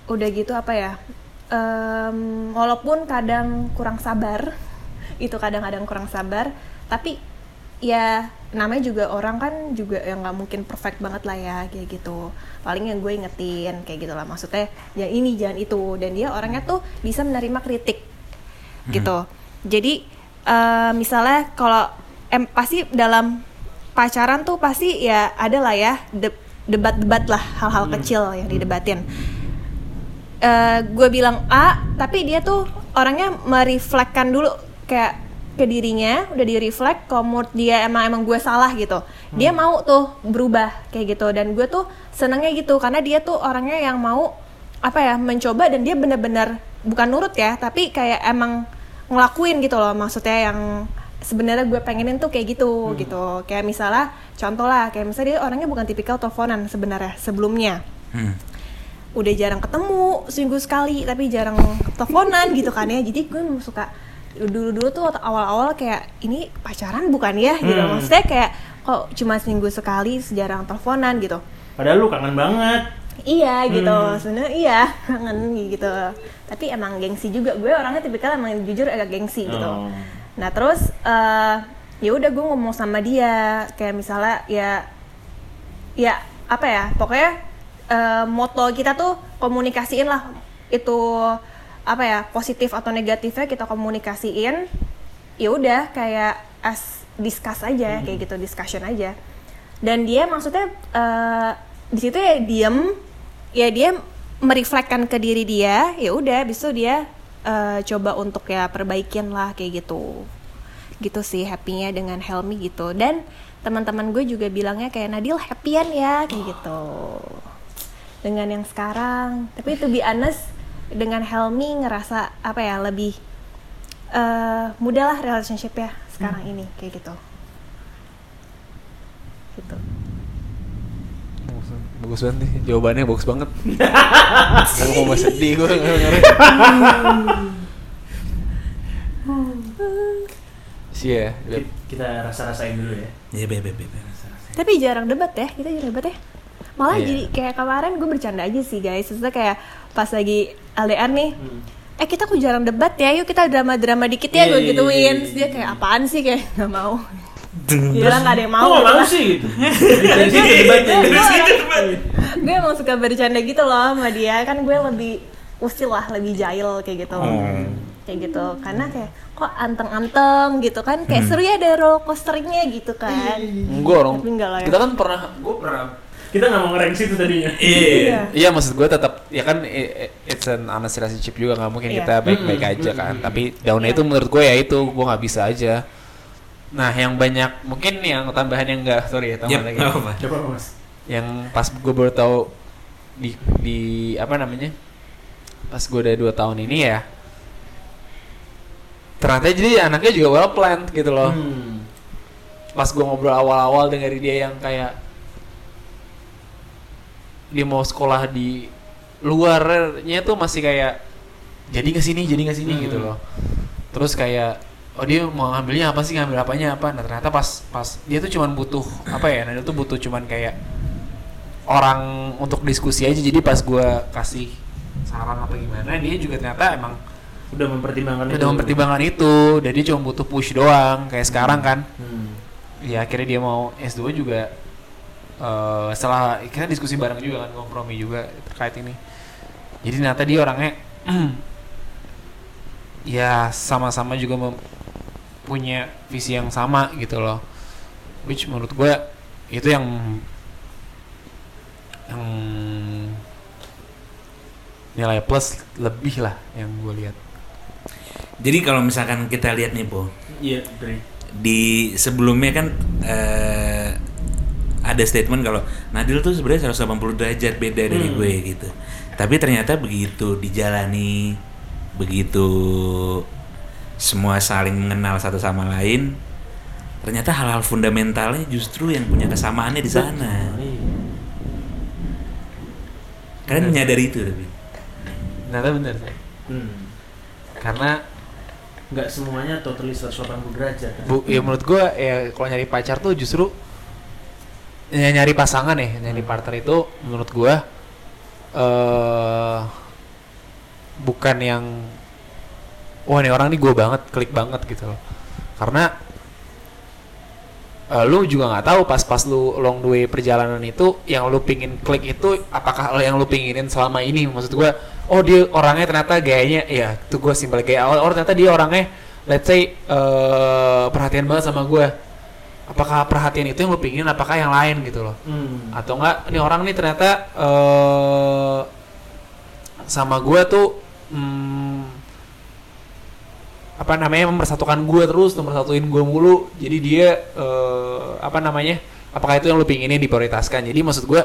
[SPEAKER 6] udah gitu apa ya em, walaupun kadang kurang sabar itu kadang-kadang kurang sabar tapi ya namanya juga orang kan juga yang nggak mungkin perfect banget lah ya kayak gitu. Paling yang gue ingetin kayak gitu lah. Maksudnya ya ini jangan itu. Dan dia orangnya tuh bisa menerima kritik gitu. Jadi eh, misalnya kalau em pasti dalam pacaran tuh pasti ya ada lah ya de- debat-debat lah hal-hal kecil yang didebatin. Eh gue bilang A tapi dia tuh orangnya mereflekkan dulu. Kayak ke dirinya udah di reflect kalau dia emang emang gue salah gitu. Dia mau tuh berubah kayak gitu. Dan gue tuh senengnya gitu karena dia tuh orangnya yang mau apa ya mencoba dan dia bener-bener bukan nurut ya tapi kayak emang ngelakuin gitu loh. Maksudnya yang sebenarnya gue pengenin tuh kayak gitu gitu. Kayak misalnya contoh lah kayak misalnya dia orangnya bukan tipikal teleponan sebenarnya sebelumnya.
[SPEAKER 3] Hmm.
[SPEAKER 6] udah jarang ketemu seminggu sekali tapi jarang teleponan gitu kan ya. Jadi gue suka dulu dulu tuh awal-awal kayak ini pacaran bukan ya? Gitu.
[SPEAKER 5] Hmm.
[SPEAKER 6] maksudnya kayak kok cuma seminggu sekali jarang teleponan? Gitu.
[SPEAKER 5] Padahal lu kangen banget.
[SPEAKER 6] iya gitu.
[SPEAKER 5] Hmm.
[SPEAKER 6] sebenarnya iya kangen gitu. Tapi emang gengsi juga. Gue orangnya tipikal emang jujur agak gengsi gitu.
[SPEAKER 5] Oh.
[SPEAKER 6] nah terus eh ya udah gue ngomong sama dia. Kayak misalnya ya ya apa ya pokoknya eh, moto kita tuh komunikasiin lah. Itu apa ya positif atau negatifnya kita komunikasiin ya udah kayak as discuss aja kayak gitu discussion aja. Dan dia maksudnya eh, di situ ya diem ya dia merefleksikan ke diri dia ya udah habis itu dia eh, coba untuk ya perbaikin lah kayak gitu. Gitu sih happynya dengan Helmi gitu. Dan teman-teman gue juga bilangnya kayak Nadil happyan ya kayak gitu. Dengan yang sekarang. Tapi itu be honest dengan Helmi ngerasa apa ya lebih eh mudah lah relationship ya sekarang ini kayak gitu. Gitu.
[SPEAKER 4] Bagus banget nih. Jawabannya bagus banget. Gue mau sedih gue ngeri sih ya
[SPEAKER 5] Ki- Kita rasa-rasain dulu ya.
[SPEAKER 3] Iya, bebe, bebe.
[SPEAKER 6] tapi jarang debat ya kita jarang debat ya. Malah
[SPEAKER 4] Iya.
[SPEAKER 6] jadi kayak kemarin gue bercanda aja sih guys. Maksudnya kayak pas lagi LDR nih
[SPEAKER 5] Hmm.
[SPEAKER 6] eh kita kok jarang debat ya? Yuk kita drama-drama dikit ya
[SPEAKER 5] Iya,
[SPEAKER 6] gue
[SPEAKER 5] iya,
[SPEAKER 6] gituin.
[SPEAKER 5] iya,
[SPEAKER 6] Terus dia kayak apaan sih? Kayak nggak mau.
[SPEAKER 3] Deng.
[SPEAKER 6] Gila nggak ada yang mau gitu
[SPEAKER 5] mau
[SPEAKER 6] lah.
[SPEAKER 5] sih? Gitu? Debatnya.
[SPEAKER 6] gue emang suka bercanda gitu loh sama dia. Kan gue lebih usil lah lebih jahil kayak gitu. Kayak gitu. Karena kayak kok anteng-anteng gitu kan. Kayak seru ya ada roller coasternya gitu kan.
[SPEAKER 4] Enggak
[SPEAKER 6] lah ya.
[SPEAKER 4] Kita kan pernah, gue pernah
[SPEAKER 5] Kita nggak mau ngereng situ tadinya.
[SPEAKER 3] Iya.
[SPEAKER 4] Iya maksud gue tetap ya kan it's an honest relationship juga nggak mungkin
[SPEAKER 6] Iya.
[SPEAKER 4] kita baik-baik aja kan tapi daunnya itu menurut gue ya itu gue nggak bisa aja nah yang banyak mungkin yang tambahan yang enggak sorry ya
[SPEAKER 3] Yep,
[SPEAKER 4] tambahan lagi
[SPEAKER 3] nggak apa-apa.
[SPEAKER 5] Coba mas.
[SPEAKER 4] yang pas gue baru tahu di di apa namanya pas gue udah dua tahun ini ya ternyata jadi anaknya juga well planned gitu loh
[SPEAKER 5] Hmm.
[SPEAKER 4] pas gue ngobrol awal-awal dengan dia yang kayak dia mau sekolah di luarnya tuh masih kayak jadi ke sini jadi ke sini
[SPEAKER 5] Hmm.
[SPEAKER 4] gitu loh. Terus kayak oh dia mau ngambilnya apa sih? Ngambil apanya apa? Nah ternyata pas pas dia tuh cuman butuh apa ya nah dia tuh butuh cuman kayak orang untuk diskusi aja. Jadi pas gue kasih saran apa gimana dia juga ternyata emang
[SPEAKER 5] Udah mempertimbangkan itu.
[SPEAKER 4] udah mempertimbangkan itu. Dan dia cuma butuh push doang kayak sekarang kan.
[SPEAKER 5] Hmm.
[SPEAKER 4] ya akhirnya dia mau S2 juga eh setelah kita diskusi bareng juga kan kompromi juga terkait ini. Jadi ternyata dia orangnya ya sama-sama juga mem- punya visi yang sama gitu loh. Which menurut gue itu yang yang nilai plus lebih lah yang gue lihat.
[SPEAKER 3] Jadi kalau misalkan kita lihat nih, Po,
[SPEAKER 5] Iya, Dre.
[SPEAKER 3] di sebelumnya kan eh, ada statement kalau Nadil tuh sebenarnya 180 derajat beda dari
[SPEAKER 5] Hmm.
[SPEAKER 3] gue gitu. Tapi ternyata begitu dijalani, begitu semua saling mengenal satu sama lain, ternyata hal-hal fundamentalnya justru yang punya kesamaannya di sana.
[SPEAKER 5] Iya.
[SPEAKER 3] Kalian menyadari itu tapi.
[SPEAKER 4] ternyata bener sih
[SPEAKER 5] Hmm.
[SPEAKER 4] karena
[SPEAKER 5] Nggak semuanya totally 180 derajat. kan?
[SPEAKER 4] Bu, ya menurut gua ya kalau nyari pacar tuh justru nyari pasangan ya, nyari partner itu menurut gua eh bukan yang wah nih orang nih gue banget, klik banget gitu loh. Karena eh, lu juga nggak tahu pas-pas lu long the way perjalanan itu yang lu pingin klik itu apakah yang lu pinginin selama ini? Maksud gua oh dia orangnya ternyata gayanya ya itu gue simpel gaya. Awal oh ternyata dia orangnya let's say eh, perhatian banget sama gua apakah perhatian itu yang lu pinginin apakah yang lain gitu loh?
[SPEAKER 5] Hmm.
[SPEAKER 4] atau enggak ini orang nih ternyata eh sama gua tuh hmm, apa namanya mempersatukan gua terus mempersatuin gua mulu. Jadi dia eh apa namanya apakah itu yang lu pinginin diprioritaskan? Jadi maksud gua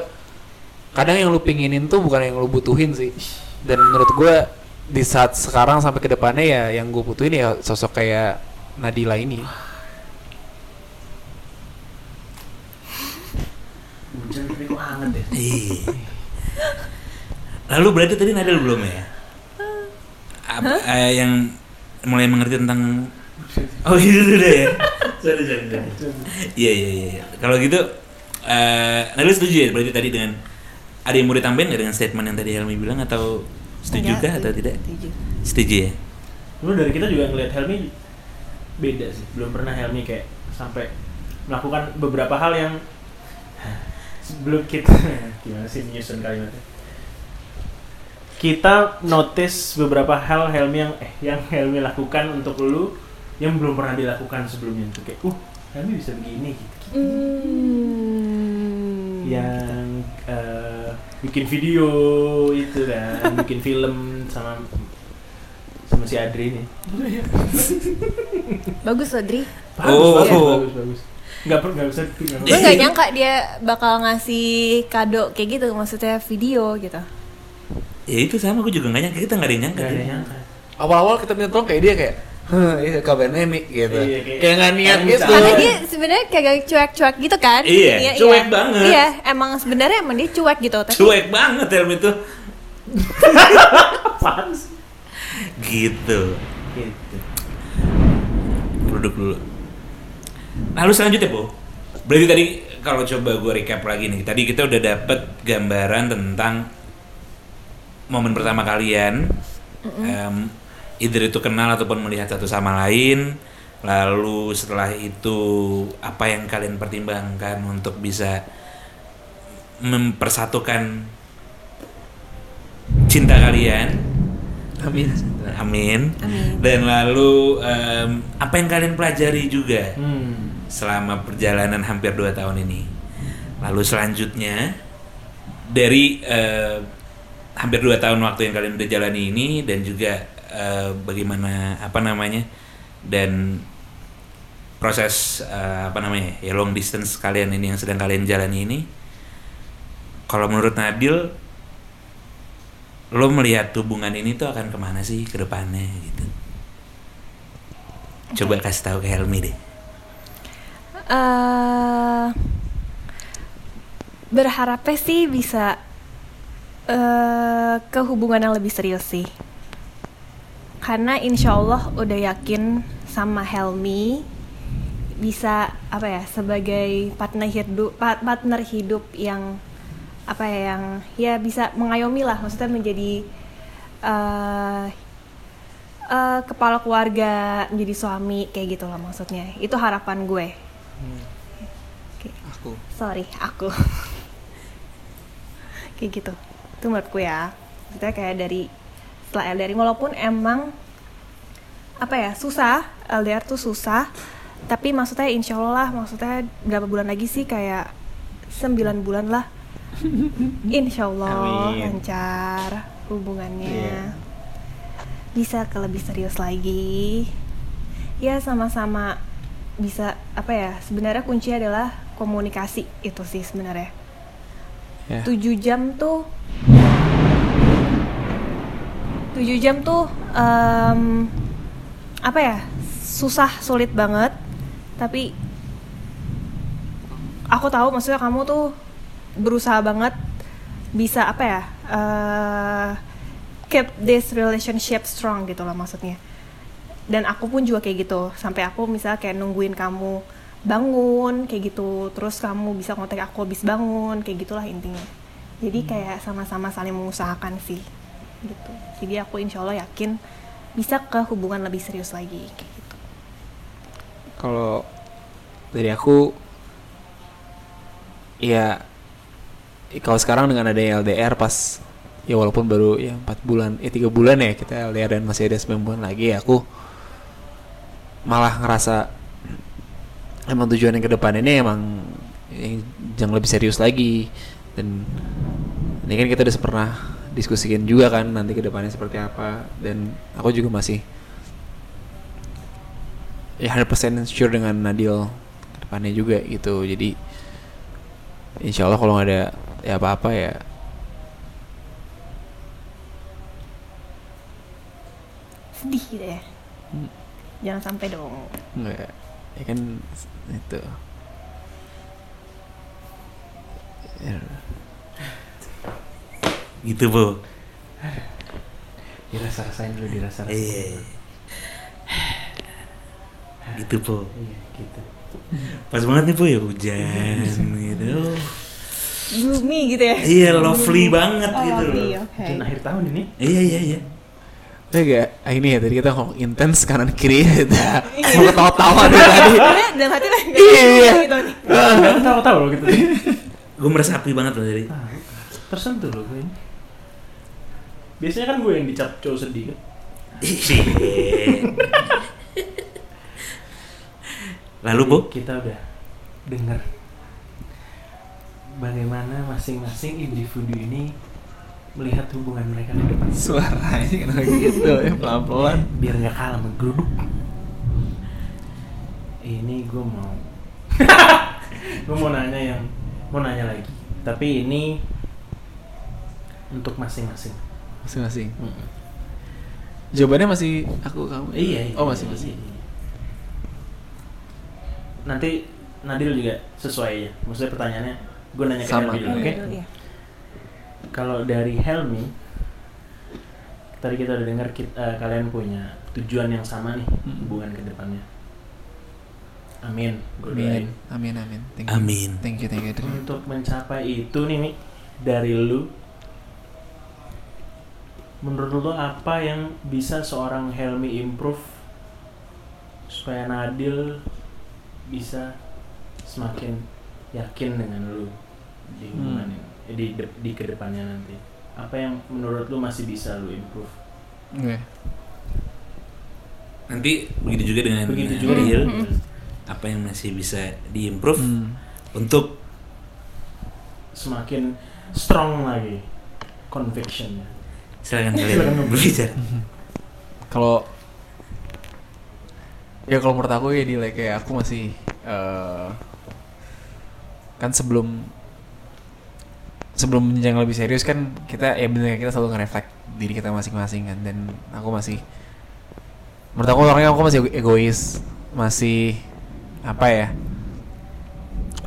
[SPEAKER 4] kadang yang lu pinginin tuh bukan yang lu butuhin sih. Dan menurut gua di saat sekarang sampai ke depannya ya yang gue butuhin ya sosok kayak Nadila ini
[SPEAKER 5] Hujan hangat ya?
[SPEAKER 3] Iya. Lalu berarti tadi Nadal belum ya? Apa, eh, yang mulai mengerti tentang Oh itu sudah ya. Sorry, sorry, sorry. Iya iya iya. iya. Kalau gitu eh Nadal setuju ya berarti tadi dengan ada yang mau ditambahin nggak dengan statement yang tadi Helmi bilang atau setuju
[SPEAKER 6] Enggak,
[SPEAKER 3] kah atau tidak?
[SPEAKER 6] setuju.
[SPEAKER 3] Setuju ya.
[SPEAKER 5] Lu dari kita juga ngeliat Helmi beda sih. Belum pernah Helmi kayak sampai melakukan beberapa hal yang sebelum kita gimana sih menyusun kalimatnya? Kita notice beberapa hal Helmi yang eh yang Helmi lakukan untuk lu yang belum pernah dilakukan sebelumnya tuh kayak uh Helmi bisa begini gitu.
[SPEAKER 6] Hmm.
[SPEAKER 5] yang eh, bikin video itu kan bikin film sama sama si Adri ini
[SPEAKER 6] Bagus loh, Dri.
[SPEAKER 5] bagus
[SPEAKER 3] Oh.
[SPEAKER 5] bagus bagus bagus nggak per nggak bisa
[SPEAKER 6] Gue gak nyangka dia bakal ngasih kado kayak gitu, maksudnya video gitu.
[SPEAKER 3] Ya itu sama gue juga nggak nyangka kita nggak ada yang nyangka.
[SPEAKER 5] nggak ada yang nyangka
[SPEAKER 4] awal-awal kita minta tolong kayak dia kayak Hah, iya kabarnya nih gitu.
[SPEAKER 5] Iya, kayak-
[SPEAKER 4] kayak nggak niat gitu.
[SPEAKER 6] Karena dia sebenarnya kayak cuek-cuek gitu kan?
[SPEAKER 3] Iya, cuek banget.
[SPEAKER 6] Iya, emang sebenarnya emang dia cuek gitu. Tapi
[SPEAKER 3] Cuek banget
[SPEAKER 5] apaan sih
[SPEAKER 3] Gitu.
[SPEAKER 5] gitu
[SPEAKER 3] Duduk dulu. Lalu selanjutnya, Po. Berarti tadi kalau coba gue recap lagi nih, tadi kita udah dapet gambaran tentang momen pertama kalian, em, either itu kenal ataupun melihat satu sama lain lalu setelah itu apa yang kalian pertimbangkan untuk bisa mempersatukan cinta kalian
[SPEAKER 4] Amin.
[SPEAKER 3] amin,
[SPEAKER 6] Amin.
[SPEAKER 3] dan lalu em, apa yang kalian pelajari juga
[SPEAKER 5] Hmm.
[SPEAKER 3] selama perjalanan hampir 2 tahun ini. Lalu selanjutnya dari eh, hampir 2 tahun waktu yang kalian udah jalani ini dan juga eh, bagaimana apa namanya dan proses eh, apa namanya ya long distance kalian ini yang sedang kalian jalani ini kalau menurut Nabil lo melihat hubungan ini tuh akan ke mana sih ke depannya gitu? Coba kasih tahu ke Helmi deh.
[SPEAKER 6] Eh berharapnya sih bisa eh ke hubungan yang lebih serius sih. Karena insya Allah udah yakin sama Helmi bisa apa ya sebagai partner hidup pa- partner hidup yang apa ya yang ya bisa mengayomi lah maksudnya menjadi eh eh, kepala keluarga menjadi suami kayak gitu lah maksudnya. Itu harapan gue. Oke.
[SPEAKER 4] Aku.
[SPEAKER 6] sorry aku. Kayak gitu. Itu menurutku ya. Maksudnya kayak dari setelah LDR walaupun emang apa ya susah. LDR tuh susah. Tapi maksudnya insya Allah lah maksudnya berapa bulan lagi sih? Kayak 9 bulan lah insya Allah
[SPEAKER 4] Amin.
[SPEAKER 6] lancar hubungannya
[SPEAKER 4] Iya.
[SPEAKER 6] bisa ke lebih serius lagi ya sama-sama bisa apa ya sebenarnya kunci adalah komunikasi itu sih sebenarnya
[SPEAKER 4] Ya.
[SPEAKER 6] 7 jam tuh 7 jam tuh em, apa ya susah sulit banget tapi aku tahu maksudnya kamu tuh berusaha banget bisa apa ya eh, keep this relationship strong gitu loh maksudnya. Dan aku pun juga kayak gitu. Sampai aku misalnya kayak nungguin kamu bangun kayak gitu. Terus kamu bisa kontak aku habis bangun kayak gitulah intinya. Jadi kayak sama-sama saling mengusahakan sih gitu. Jadi aku insya Allah yakin bisa ke hubungan lebih serius lagi kayak gitu.
[SPEAKER 4] Kalau dari aku ya kalau sekarang dengan adanya LDR pas ya walaupun baru ya empat bulan eh tiga bulan ya kita LDR dan masih ada 9 bulan lagi ya aku malah ngerasa emang tujuan yang ke depan ini emang yang jangan lebih serius lagi. Dan ini kan kita udah pernah diskusikan juga kan nanti ke depannya seperti apa. Dan aku juga masih ya 100% sure dengan Nadil ke depannya juga gitu. Jadi insya Allah kalau ada ya apa-apa ya
[SPEAKER 6] sedih ya
[SPEAKER 4] Hmm.
[SPEAKER 6] jangan sampai dong
[SPEAKER 4] nggak ya kan itu Ya,
[SPEAKER 3] gitu bu
[SPEAKER 5] Dirasa-rasain dulu, dirasa-rasain.
[SPEAKER 3] iya
[SPEAKER 5] dulu.
[SPEAKER 3] gitu bu
[SPEAKER 5] Iya, gitu.
[SPEAKER 3] pas banget nih bu ya hujan gitu
[SPEAKER 6] gloomy gitu ya.
[SPEAKER 3] Iya lovely banget
[SPEAKER 6] oh,
[SPEAKER 3] gitu
[SPEAKER 6] lovely,
[SPEAKER 3] loh.
[SPEAKER 6] oke.
[SPEAKER 5] Dan akhir tahun ini.
[SPEAKER 3] Iya iya iya.
[SPEAKER 4] Ah, ini ya tadi kita ngomong intens kanan kiri kita mau ketawa-tawa dari tadi.
[SPEAKER 6] dan hati lah
[SPEAKER 4] Iya.
[SPEAKER 6] gitu
[SPEAKER 5] tahu-tahu loh gitu.
[SPEAKER 3] gue merasa happy banget loh tadi.
[SPEAKER 5] Tersentuh loh gue ini. Biasanya kan gue yang dicap cowok sedih kan.
[SPEAKER 3] lalu bu?
[SPEAKER 5] Kita udah dengar bagaimana masing-masing individu ini melihat hubungan mereka ke depan.
[SPEAKER 4] Suaranya kenapa gitu ya pelan-pelan.
[SPEAKER 5] Biar nggak kalah menggeruduk. Ini gue mau gue mau nanya yang mau nanya lagi. Tapi ini untuk masing-masing.
[SPEAKER 4] Masing-masing.
[SPEAKER 5] Mm-mm.
[SPEAKER 4] Jawabannya masih aku kamu.
[SPEAKER 5] Iya, iya.
[SPEAKER 4] Oh masih masih.
[SPEAKER 5] iya. Nanti Nadil juga sesuai ya. Maksudnya pertanyaannya gue nanya ke
[SPEAKER 4] Sama.
[SPEAKER 5] Helmi dulu, oke?
[SPEAKER 6] Iya.
[SPEAKER 5] Kalau dari Helmi tadi kita udah dengar kit- eh, kalian punya tujuan yang sama nih
[SPEAKER 4] Mm.
[SPEAKER 5] hubungan ke depannya. Amin. Gue
[SPEAKER 4] Amin.
[SPEAKER 5] doain.
[SPEAKER 4] Amin amin. Thank you.
[SPEAKER 3] Amin.
[SPEAKER 4] Thank you thank you. Thank you.
[SPEAKER 5] Untuk mencapai itu nih Mi, dari lu menurut lo apa yang bisa seorang Helmi improve supaya Nadil bisa semakin yakin dengan lu di hubungan
[SPEAKER 4] Hmm.
[SPEAKER 5] ini eh, di, de- di ke depannya nanti apa yang menurut lu masih bisa lu improve
[SPEAKER 4] Oke.
[SPEAKER 3] Nanti begitu juga dengan
[SPEAKER 5] begitu juga
[SPEAKER 3] Rio.
[SPEAKER 5] dengan-
[SPEAKER 3] apa yang masih bisa diimprove
[SPEAKER 4] Hmm.
[SPEAKER 3] untuk
[SPEAKER 5] semakin strong lagi convictionnya
[SPEAKER 3] silakan
[SPEAKER 5] Silakan
[SPEAKER 3] kalian berbicara.
[SPEAKER 4] Kalau ya kalau menurut aku ya di like, kayak aku masih eh, kan sebelum sebelum yang lebih serius kan kita ya bener kita selalu nge-reflect diri kita masing-masing kan. Dan aku masih menurut aku orangnya aku masih egois masih apa ya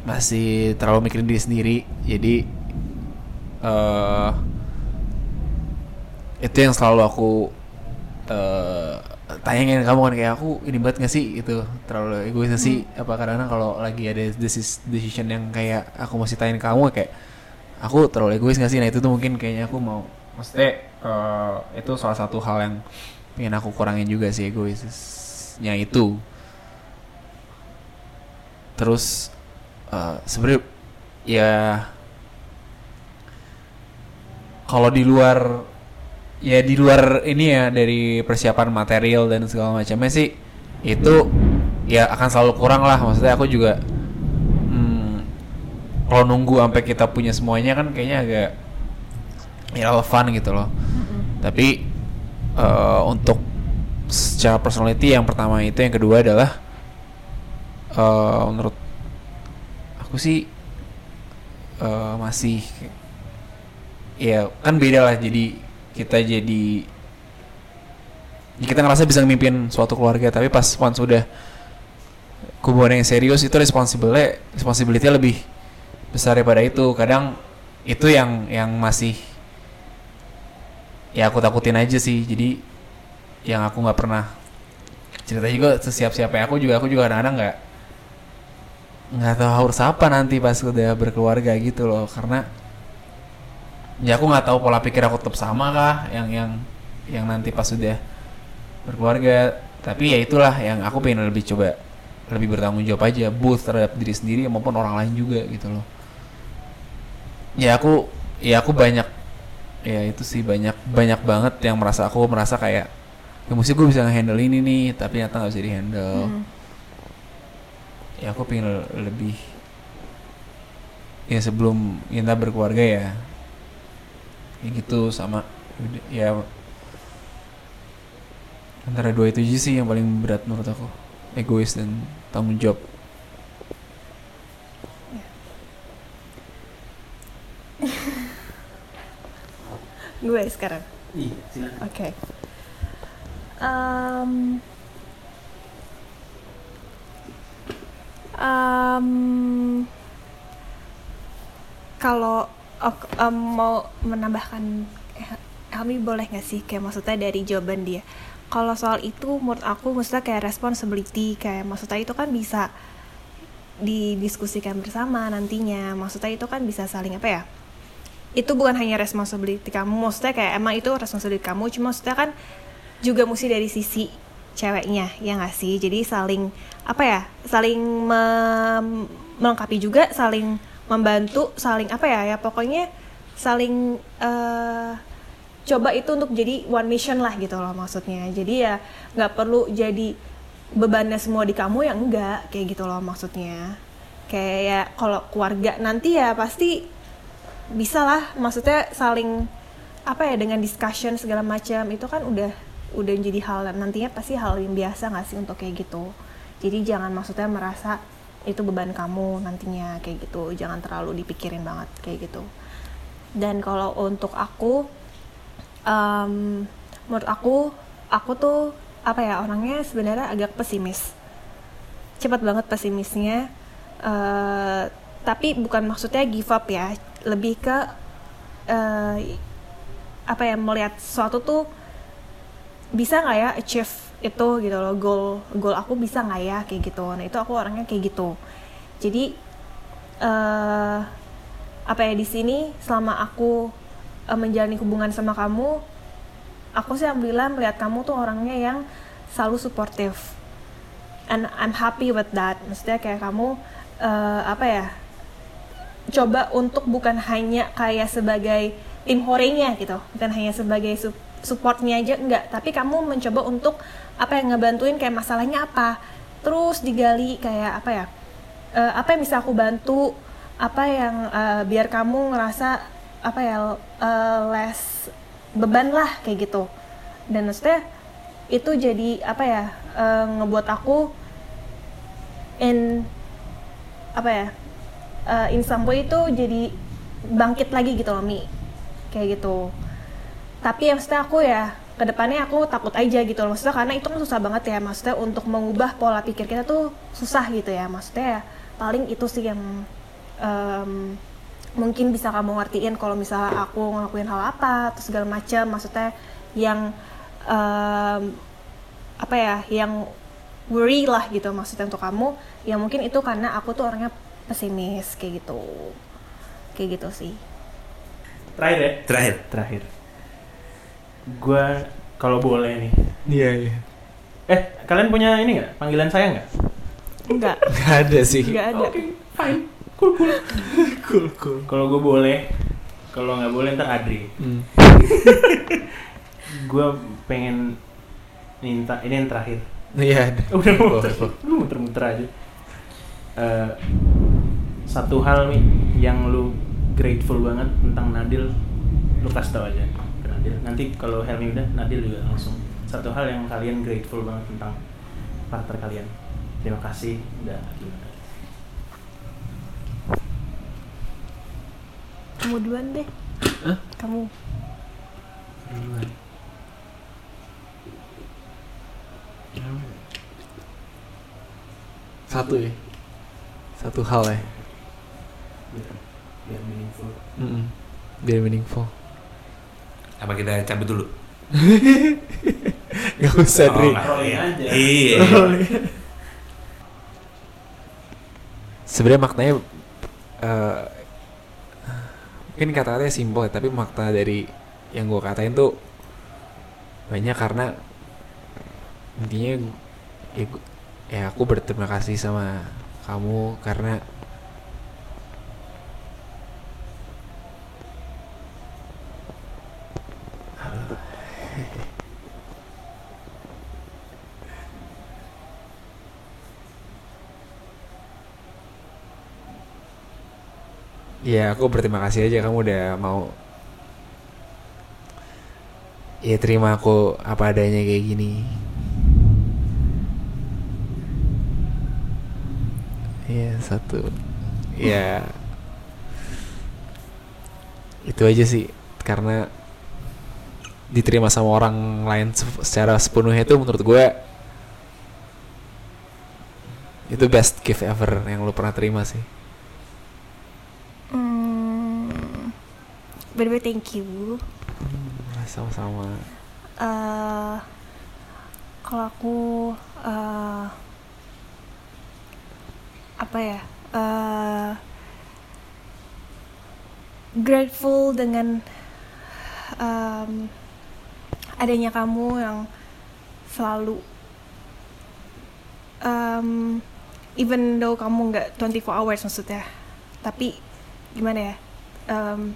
[SPEAKER 4] masih terlalu mikirin diri sendiri. Jadi eh itu yang selalu aku eh tanyain kamu kan kayak aku ini banget gak sih itu terlalu egois gak sih? Apa kadang-kadang kalau lagi ada decision yang kayak aku masih tanyain kamu kayak aku terlalu egois gak sih? Nah itu tuh mungkin kayaknya aku mau maksudnya eh, itu salah satu hal yang pengen aku kurangin juga sih egoisnya itu. Terus eh sebenarnya ya kalau di luar ya di luar ini ya dari persiapan material dan segala macamnya sih itu ya akan selalu kurang lah. Maksudnya aku juga kalau nunggu sampai kita punya semuanya kan kayaknya agak irrelevan gitu loh. Tapi eh, untuk secara personality yang pertama itu yang kedua adalah eh, menurut aku sih eh, masih ya kan beda lah. Jadi kita jadi ya kita ngerasa bisa ngemimpin suatu keluarga tapi pas once sudah hubungan yang serius itu responsibility responsibility lebih besar daripada itu. Kadang itu yang yang masih ya aku takutin aja sih. Jadi yang aku nggak pernah cerita juga sesiap siapa aku juga aku juga kadang-kadang nggak nggak tahu harus apa nanti pas udah berkeluarga gitu loh. Karena ya aku nggak tahu pola pikir aku tetap sama kah yang yang yang nanti pas sudah berkeluarga. Tapi ya itulah yang aku pengen lebih coba lebih bertanggung jawab aja both terhadap diri sendiri maupun orang lain juga gitu loh ya aku ya aku banyak ya itu sih banyak banyak banget yang merasa aku merasa kayak ya mesti gue bisa nge-handle ini nih tapi ternyata nggak bisa di handle
[SPEAKER 6] Hmm.
[SPEAKER 4] ya aku pengen le- lebih ya sebelum kita berkeluarga ya kayak gitu sama ya antara dua itu sih yang paling berat menurut aku egois dan tanggung jawab
[SPEAKER 6] gue sekarang?
[SPEAKER 5] Iya silakan.
[SPEAKER 6] Oke. Em, em, kalau ok- em, mau menambahkan eh, Helmi boleh nggak sih? Kayak maksudnya dari jawaban dia. Kalau soal itu menurut aku maksudnya kayak responsibility kayak maksudnya itu kan bisa didiskusikan bersama nantinya. Maksudnya itu kan bisa saling apa ya itu bukan hanya responsibility kamu maksudnya kayak emang itu responsibility kamu cuma maksudnya kan juga mesti dari sisi ceweknya ya nggak sih? Jadi saling apa ya saling melengkapi juga saling membantu saling apa ya ya pokoknya saling eh, coba itu untuk jadi one mission lah gitu loh maksudnya. Jadi ya nggak perlu jadi bebannya semua di kamu yang enggak kayak gitu loh maksudnya. Kayak ya kalau keluarga nanti ya pasti bisa lah maksudnya saling apa ya dengan discussion segala macam itu kan udah udah jadi hal nantinya pasti hal yang biasa nggak sih untuk kayak gitu? Jadi jangan maksudnya merasa itu beban kamu nantinya kayak gitu. Jangan terlalu dipikirin banget kayak gitu. Dan kalau untuk aku em, menurut aku aku tuh apa ya orangnya sebenarnya agak pesimis. Cepat banget pesimisnya. Eh, tapi bukan maksudnya give up ya lebih ke eh, apa ya melihat sesuatu tuh bisa nggak ya achieve itu gitu loh goal goal aku bisa nggak ya kayak gitu. Nah itu aku orangnya kayak gitu. Jadi eh apa ya di sini selama aku eh, menjalani hubungan sama kamu aku sih alhamdulillah melihat kamu tuh orangnya yang selalu suportif and I'm happy with that. Maksudnya kayak kamu eh, apa ya coba untuk bukan hanya kayak sebagai tim horenya gitu bukan hanya sebagai su- supportnya aja enggak. Tapi kamu mencoba untuk apa yang ngebantuin kayak masalahnya apa? Terus digali kayak apa ya eh, apa yang bisa aku bantu? Apa yang eh, biar kamu ngerasa apa ya eh, less beban lah kayak gitu. Dan maksudnya itu jadi apa ya eh, ngebuat aku in apa ya uh, in some way itu jadi bangkit lagi gitu loh Mi. Kayak gitu. Tapi ya maksudnya aku ya ke depannya aku takut aja gitu loh. Maksudnya karena itu kan susah banget ya maksudnya untuk mengubah pola pikir kita tuh susah gitu ya. Maksudnya ya paling itu sih yang em, mungkin bisa kamu ngertiin kalau misalnya aku ngelakuin hal apa terus segala macam maksudnya yang em, apa ya yang worry lah gitu maksudnya untuk kamu. Ya mungkin itu karena aku tuh orangnya pesimis kayak gitu kayak gitu sih
[SPEAKER 5] Terakhir ya?
[SPEAKER 3] Terakhir.
[SPEAKER 5] Terakhir. Gua kalau boleh nih.
[SPEAKER 4] Iya iya.
[SPEAKER 5] Eh, kalian punya ini nggak? Panggilan saya nggak?
[SPEAKER 6] enggak
[SPEAKER 4] Gak ada sih.
[SPEAKER 6] enggak ada
[SPEAKER 5] fine. Cool, cool.
[SPEAKER 4] Cool cool.
[SPEAKER 5] Kalau gue boleh, kalau nggak boleh ntar Adri.
[SPEAKER 4] Hmm.
[SPEAKER 5] Gue pengen minta ini yang terakhir.
[SPEAKER 4] Iya.
[SPEAKER 5] Udah muter, lu muter-muter aja. Eh, satu hal nih yang lu grateful banget tentang Nadil, lu kasih tau aja ke Nadil. Nanti kalau Helmi udah, Nadil juga langsung. Satu hal yang kalian grateful banget tentang partner kalian. Terima kasih udah gimana.
[SPEAKER 6] kamu duluan deh kamu
[SPEAKER 4] Satu ya. Satu hal ya.
[SPEAKER 5] Biar, biar meaningful.
[SPEAKER 4] Mm-mm. Biar meaningful.
[SPEAKER 3] Apa kita cabut dulu?
[SPEAKER 4] Gak usah, Dri.
[SPEAKER 5] Rolling aja.
[SPEAKER 3] Iya.
[SPEAKER 4] Sebenarnya maknanya eh mungkin kata-katanya simpel ya, tapi makna dari yang gue katain tuh banyak karena intinya ya, ya aku berterima kasih sama kamu karena Ya aku berterima kasih aja kamu udah mau. Ya terima aku apa adanya kayak gini. Iya satu. Ya. Itu aja sih Karena Diterima sama orang lain se- secara sepenuhnya itu menurut gue Itu best gift ever yang lu pernah terima sih
[SPEAKER 6] way thank you.
[SPEAKER 4] Sama-sama.
[SPEAKER 6] Eh kalau aku eh apa ya eh grateful dengan em, adanya kamu yang selalu em, even though kamu nggak 24 hours maksudnya tapi gimana ya em,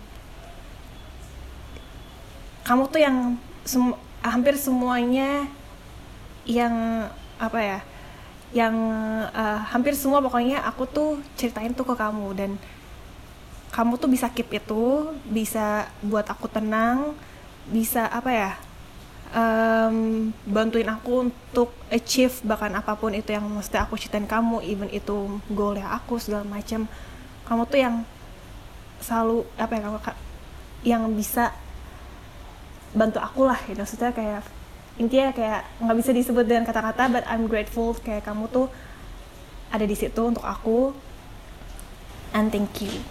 [SPEAKER 6] kamu tuh yang sem- hampir semuanya yang apa ya yang eh, hampir semua pokoknya aku tuh ceritain tuh ke kamu. Dan kamu tuh bisa keep itu bisa buat aku tenang bisa apa ya em, bantuin aku untuk achieve bahkan apa pun itu yang mesti aku ceritain kamu even itu goal ya aku segala macam. Kamu tuh yang selalu apa ya kamu yang bisa bantu aku lah gitu. Maksudnya kayak intinya kayak nggak bisa disebut dengan kata-kata but I'm grateful kayak kamu tuh ada di situ untuk aku. And thank you.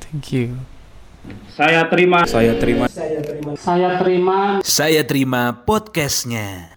[SPEAKER 4] Thank you.
[SPEAKER 2] Saya terima.
[SPEAKER 1] Saya terima.
[SPEAKER 2] Saya terima.
[SPEAKER 3] Saya terima podcastnya.